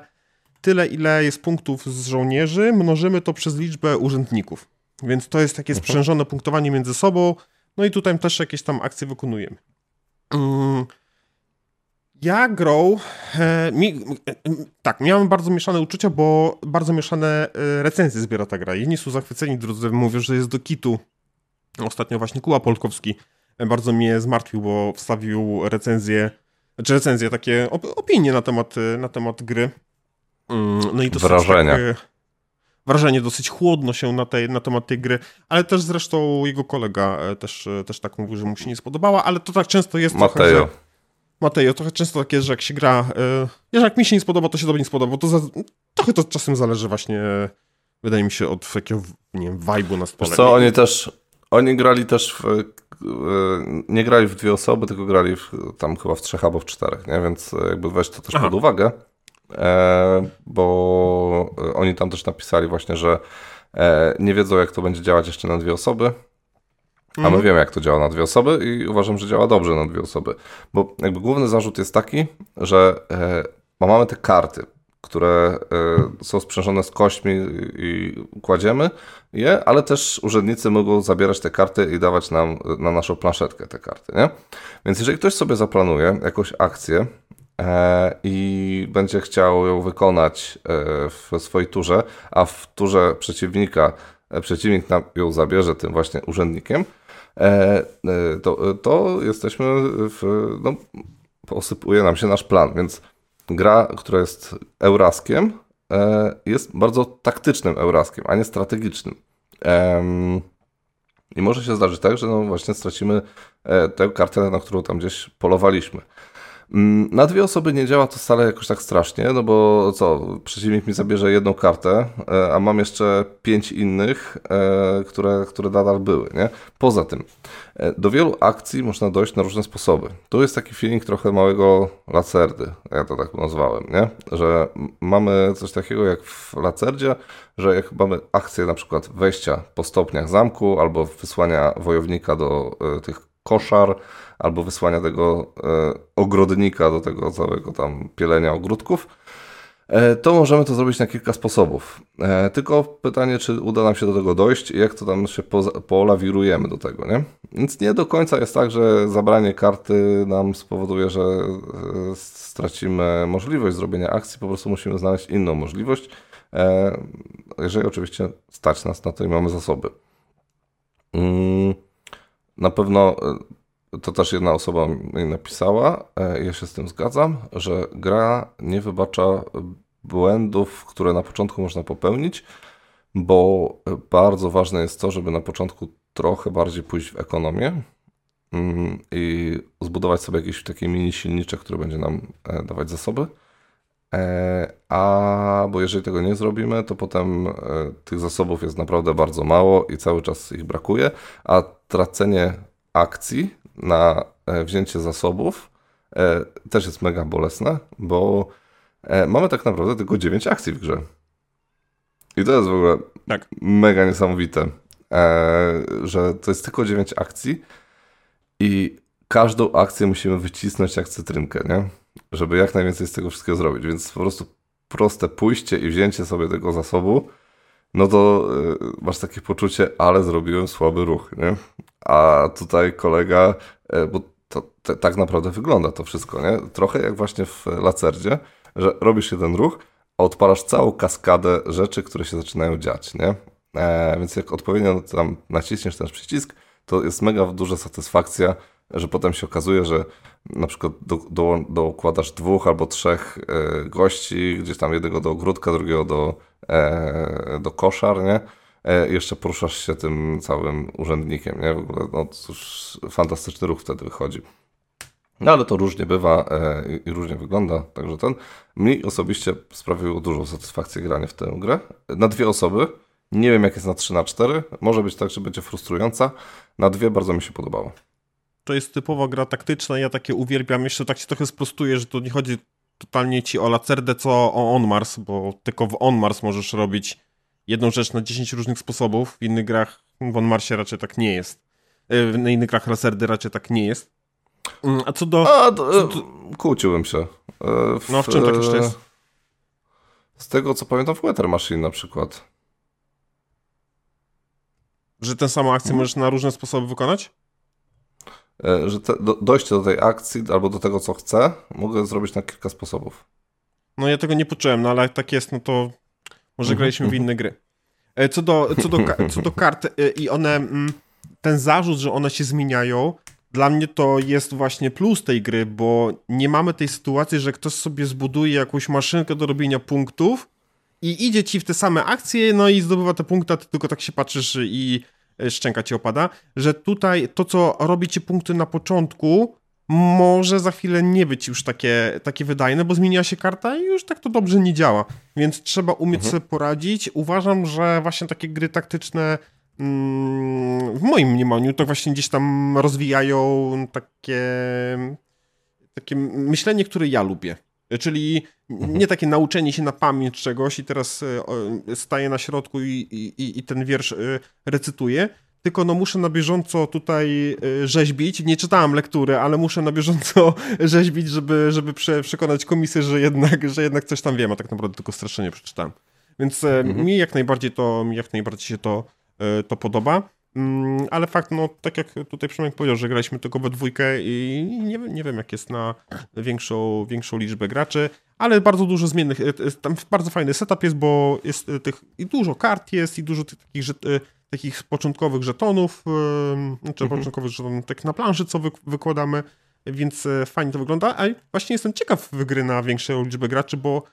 tyle, ile jest punktów z żołnierzy, mnożymy to przez liczbę urzędników. Więc to jest takie mhm. sprzężone punktowanie między sobą. No i tutaj też jakieś tam akcje wykonujemy. Mm. Ja grą, e, mi, e, tak, miałem bardzo mieszane uczucia, bo bardzo mieszane e, recenzje zbiera ta gra. Jedni są zachwyceni, drudzy mówią, że jest do kitu. Ostatnio właśnie Kuła Polkowski bardzo mnie zmartwił, bo wstawił recenzję, czy recenzję, takie op opinie na temat, na temat gry. Mm, no i to Wrażenia. Tak, wrażenie dosyć chłodno się na, tej, na temat tej gry, ale też zresztą jego kolega też, też tak mówił, że mu się nie spodobała, ale to tak często jest Mateo. Trochę, że Mateo, trochę często tak jest, że jak się gra, yy, jak mi się nie spodoba, to się tobie nie spodoba, bo to za, trochę to czasem zależy właśnie, wydaje mi się, od takiego, nie wiem, vibe'u na stole. co, oni też, oni grali też w, nie grali w dwie osoby, tylko grali w, tam chyba w trzech albo w czterech, nie? Więc jakby weź to też Aha. pod uwagę, e, bo oni tam też napisali właśnie, że e, nie wiedzą, jak to będzie działać jeszcze na dwie osoby, a my mhm. wiemy, jak to działa na dwie osoby i uważam, że działa dobrze na dwie osoby. Bo jakby główny zarzut jest taki, że e, mamy te karty, które e, są sprzężone z kośćmi i kładziemy je, ale też urzędnicy mogą zabierać te karty i dawać nam na naszą planszetkę te karty, nie? Więc jeżeli ktoś sobie zaplanuje jakąś akcję e, i będzie chciał ją wykonać e, w swojej turze, a w turze przeciwnika e, przeciwnik ją zabierze tym właśnie urzędnikiem, E, e, to, to jesteśmy w, no, posypuje nam się nasz plan, więc gra, która jest Euraskiem, e, jest bardzo taktycznym Euraskiem, a nie strategicznym. I może się zdarzyć tak, że no właśnie stracimy tę kartę, na którą tam gdzieś polowaliśmy. Mm, na dwie osoby nie działa to wcale jakoś tak strasznie, no bo co, przeciwnik mi zabierze jedną kartę, e, a mam jeszcze pięć innych, e, które, które nadal były, nie? Poza tym, e, do wielu akcji można dojść na różne sposoby. Tu jest taki feeling trochę małego lacerdy, ja to tak nazwałem, nie? Że mamy coś takiego jak w lacerdzie, że jak mamy akcję na przykład wejścia po stopniach zamku albo wysłania wojownika do tych koszar, albo wysłania tego e, ogrodnika do tego całego tam pielenia ogródków, e, to możemy to zrobić na kilka sposobów. E, tylko pytanie, czy uda nam się do tego dojść i jak to tam się polawirujemy do tego, nie? Więc nie do końca jest tak, że zabranie karty nam spowoduje, że stracimy możliwość zrobienia akcji, po prostu musimy znaleźć inną możliwość, jeżeli oczywiście stać nas na to i mamy zasoby. Mm, na pewno to też jedna osoba mi napisała, e, ja się z tym zgadzam, że gra nie wybacza błędów, które na początku można popełnić, bo bardzo ważne jest to, żeby na początku trochę bardziej pójść w ekonomię mm, i zbudować sobie jakiś taki mini silniczek, który będzie nam e, dawać zasoby. E, a bo jeżeli tego nie zrobimy, to potem tych zasobów jest naprawdę bardzo mało i cały czas ich brakuje, a tracenie akcji na e, wzięcie zasobów e, też jest mega bolesne, bo e, mamy tak naprawdę tylko 9 akcji w grze. I to jest w ogóle tak. mega niesamowite, że to jest tylko 9 akcji i każdą akcję musimy wycisnąć jak cytrynkę, nie? Żeby jak najwięcej z tego wszystkiego zrobić. Więc po prostu proste pójście i wzięcie sobie tego zasobu, no to masz takie poczucie, ale zrobiłem słaby ruch, nie? A tutaj kolega, e, bo to, to, tak naprawdę wygląda to wszystko, nie? Trochę jak właśnie w Lacerdzie, że robisz jeden ruch, a odpalasz całą kaskadę rzeczy, które się zaczynają dziać, nie? E, więc jak odpowiednio tam naciśniesz ten przycisk, to jest mega duża satysfakcja, że potem się okazuje, że na przykład do, do, dokładasz dwóch albo trzech e, gości, gdzieś tam jednego do ogródka, drugiego do, e, do koszar, nie? E, jeszcze poruszasz się tym całym urzędnikiem, nie? W ogóle, no cóż, fantastyczny ruch wtedy wychodzi. No ale to różnie bywa e, i różnie wygląda, także ten mi osobiście sprawiło dużą satysfakcję granie w tę grę. Na dwie osoby, nie wiem jak jest na 3 na 4, może być tak, że będzie frustrująca. Na dwie bardzo mi się podobało. To jest typowa gra taktyczna, ja takie uwielbiam. Jeszcze tak się trochę sprostuję, że to nie chodzi totalnie ci o Lacerdę, co o On Mars, bo tylko w On Mars możesz robić jedną rzecz na 10 różnych sposobów. W innych grach W On Marsie raczej tak nie jest. Y, na innych grach Laserdy raczej tak nie jest. Mm, a co do... A, to, kłóciłbym się. W, no w czym tak jeszcze jest? Z tego co pamiętam w Weather Machine na przykład. Że tę samą akcję hmm. możesz na różne sposoby wykonać? E, że te, do, dojście do tej akcji albo do tego, co chcę, mogę zrobić na kilka sposobów. No ja tego nie poczułem, no ale jak tak jest, no to może mhm, graliśmy w inne gry. E, co do, co do, co do [LAUGHS] kart e, i one, mm, ten zarzut, że one się zmieniają, dla mnie to jest właśnie plus tej gry, bo nie mamy tej sytuacji, że ktoś sobie zbuduje jakąś maszynkę do robienia punktów i idzie ci w te same akcje, no i zdobywa te punkty, a ty tylko tak się patrzysz i e, szczęka ci opada, że tutaj to, co robi ci punkty na początku, może za chwilę nie być już takie, takie wydajne, bo zmieniła się karta i już tak to dobrze nie działa. Więc trzeba umieć mhm. sobie poradzić. Uważam, że właśnie takie gry taktyczne mm, w moim mniemaniu to właśnie gdzieś tam rozwijają takie, takie myślenie, które ja lubię. Czyli mhm. nie takie nauczenie się na pamięć czegoś i teraz e, staję na środku i, i, i ten wiersz e, recytuję, tylko no muszę na bieżąco tutaj e, rzeźbić. Nie czytałem lektury, ale muszę na bieżąco [LAUGHS] rzeźbić, żeby, żeby prze, przekonać komisję, że jednak, że jednak coś tam wiem, a tak naprawdę tylko straszenie przeczytałem. Więc mhm. mi jak najbardziej to, mi jak najbardziej się to, to podoba. Mm, ale fakt, no tak jak tutaj Przemek powiedział, że graliśmy tylko we dwójkę i nie, nie wiem jak jest na większą, większą liczbę graczy, ale bardzo dużo zmiennych, e, e, tam bardzo fajny setup jest, bo jest e, tych i dużo kart jest i dużo tych takich, takich początkowych żetonów, znaczy mhm. początkowych żetonów tak na planszy, co wy, wykładamy, więc fajnie to wygląda, a właśnie jestem ciekaw gry na większą liczbę graczy, bo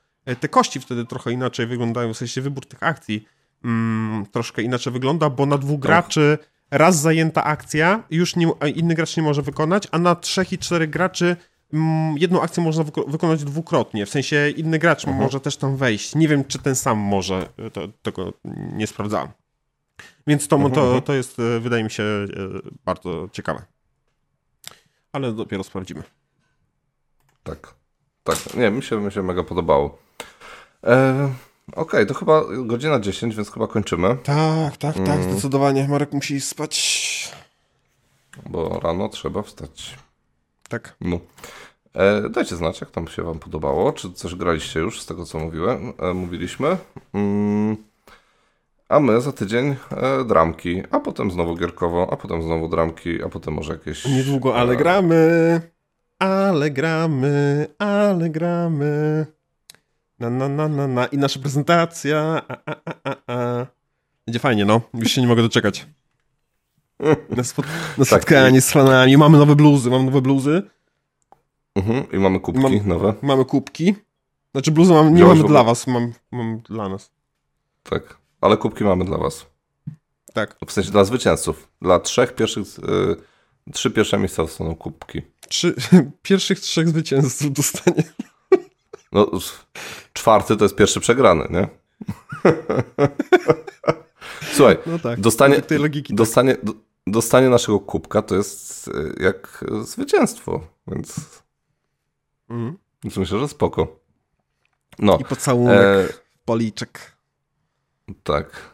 te kości wtedy trochę inaczej wyglądają, w sensie wybór tych akcji mm, troszkę inaczej wygląda, bo na dwóch tak. graczy raz zajęta akcja, już nie, inny gracz nie może wykonać, a na trzech i czterech graczy mm, jedną akcję można wyko wykonać dwukrotnie. W sensie inny gracz mhm. może też tam wejść. Nie wiem, czy ten sam może, to, tego nie sprawdzałem. Więc to, mhm. to, mhm. to jest, e, wydaje mi się, e, bardzo ciekawe. Ale dopiero sprawdzimy. Tak. Tak. Nie, mi się, mi się mega podobało. E Okej, okay, to chyba godzina 10, więc chyba kończymy. Tak, tak, tak, mm. zdecydowanie. Marek musi spać. Bo rano trzeba wstać. Tak. No. E, dajcie znać, jak tam się wam podobało. Czy coś graliście już z tego, co mówiłem, e, mówiliśmy. Mm. A my za tydzień e, dramki, a potem znowu gierkowo, a potem znowu dramki, a potem może jakieś... Niedługo, ale gramy. Ale gramy, ale gramy. Na, na, na, na, na. I nasza prezentacja. A, a, a, a. Będzie fajnie, no. Już się nie mogę doczekać. Na, spot na tak. spotkanie tak. z fanami. Mamy nowe bluzy, mamy nowe bluzy. Mhm. I mamy kubki mam, nowe. Mamy kubki. Znaczy bluzy mam, nie mamy dla was, mam, mam dla nas. Tak, ale kubki mamy dla was. Tak. W sensie dla zwycięzców. Dla trzech pierwszych, y, trzy pierwsze miejsca dostaną kubki. Trzy, [LAUGHS] pierwszych trzech zwycięzców dostanie. [LAUGHS] No, czwarty to jest pierwszy przegrany, nie? [LAUGHS] Słuchaj, no tak, dostanie, tej logiki, tak. dostanie, tak. dostanie naszego kubka to jest e, jak zwycięstwo, więc, więc myślę, że spoko. No. I pocałunek, e, policzek. Tak.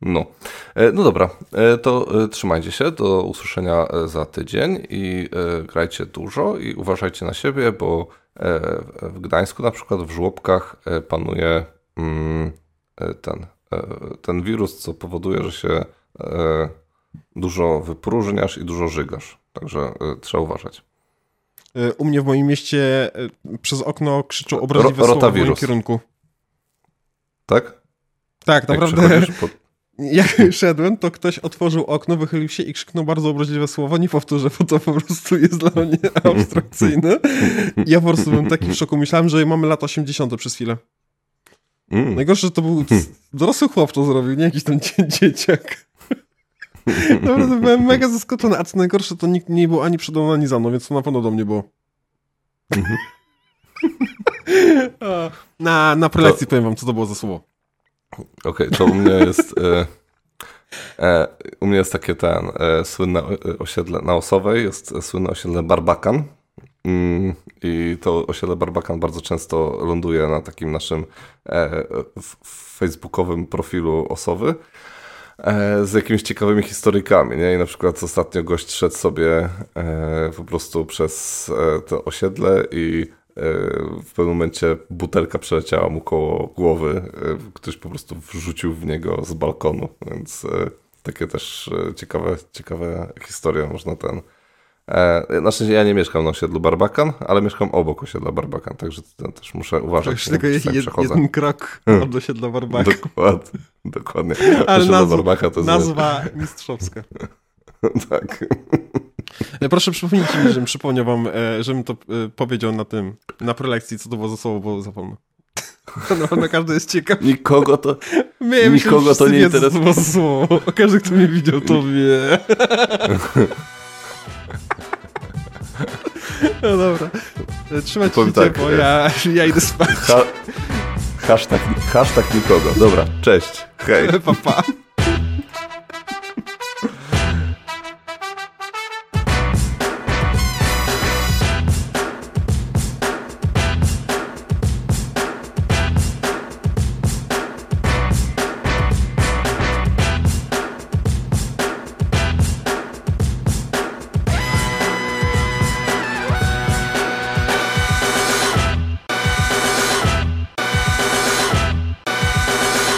No. E, no dobra, e, to trzymajcie się, do usłyszenia za tydzień i grajcie dużo i uważajcie na siebie, bo E, w Gdańsku na przykład w żłobkach e, panuje mm, e, ten, ten wirus, co powoduje, że się dużo wypróżniasz i dużo żygasz. Także trzeba uważać. U mnie w moim mieście przez okno krzyczą obraźliwe Ro, słowa w moim kierunku. Tak? Tak, naprawdę. pod... [LAUGHS] Jak szedłem, to ktoś otworzył okno, wychylił się i krzyknął bardzo obraźliwe słowo. Nie powtórzę, bo to po prostu jest dla mnie [LAUGHS] abstrakcyjne. Ja po prostu byłem taki w szoku. Myślałem, że mamy lata 80. przez chwilę. Mm. Najgorsze, że to był dorosły chłop to zrobił, nie jakiś tam dzieciak. [LAUGHS] Naprawdę byłem mega zaskoczony. A co najgorsze, to nikt nie był ani przede mną, ani za mną, więc to na pewno do mnie było. Mhm. na, na prelekcji to... powiem wam, co to było za słowo. Okej, okay, to u mnie jest... E, e, u mnie jest takie ten e, słynne osiedle na Osowej, jest słynne osiedle Barbakan. Mm, I to osiedle Barbakan bardzo często ląduje na takim naszym e, facebookowym profilu Osowy. e, z jakimiś ciekawymi historykami, nie? I na przykład ostatnio gość szedł sobie e, po prostu przez e, to osiedle i e, w pewnym momencie butelka przeleciała mu koło głowy. E, ktoś po prostu wrzucił w niego z balkonu, więc e, takie też e, ciekawe, ciekawe historie można ten... Na szczęście ja nie mieszkam na osiedlu Barbakan, ale mieszkam obok osiedla Barbakan, także też muszę uważać. Nie? tylko Jak jed, przechodzę. jeden krok od osiedla Barbaka. Dokładnie, dokładnie. [LAUGHS] Ale Osiedle nazwa, Barbaka to jest... nazwa mistrzowska. [LAUGHS] tak. E, Proszę przypomnijcie mi, żebym przypomniał wam, e, żebym to e, powiedział na tym, na prelekcji, co to było za słowo, bo zapomnę. [LAUGHS] No, na każdy jest ciekaw. Nikogo to... My, Nikogo to nie za słowo. Każdy, kto mnie widział, to wie. [LAUGHS] No dobra. Trzymajcie się Powiem tak, ciepło, ja, ja idę spać. Ha... Hashtag, hashtag nikogo. Dobra, cześć. Hej. [LAUGHS] Pa, pa.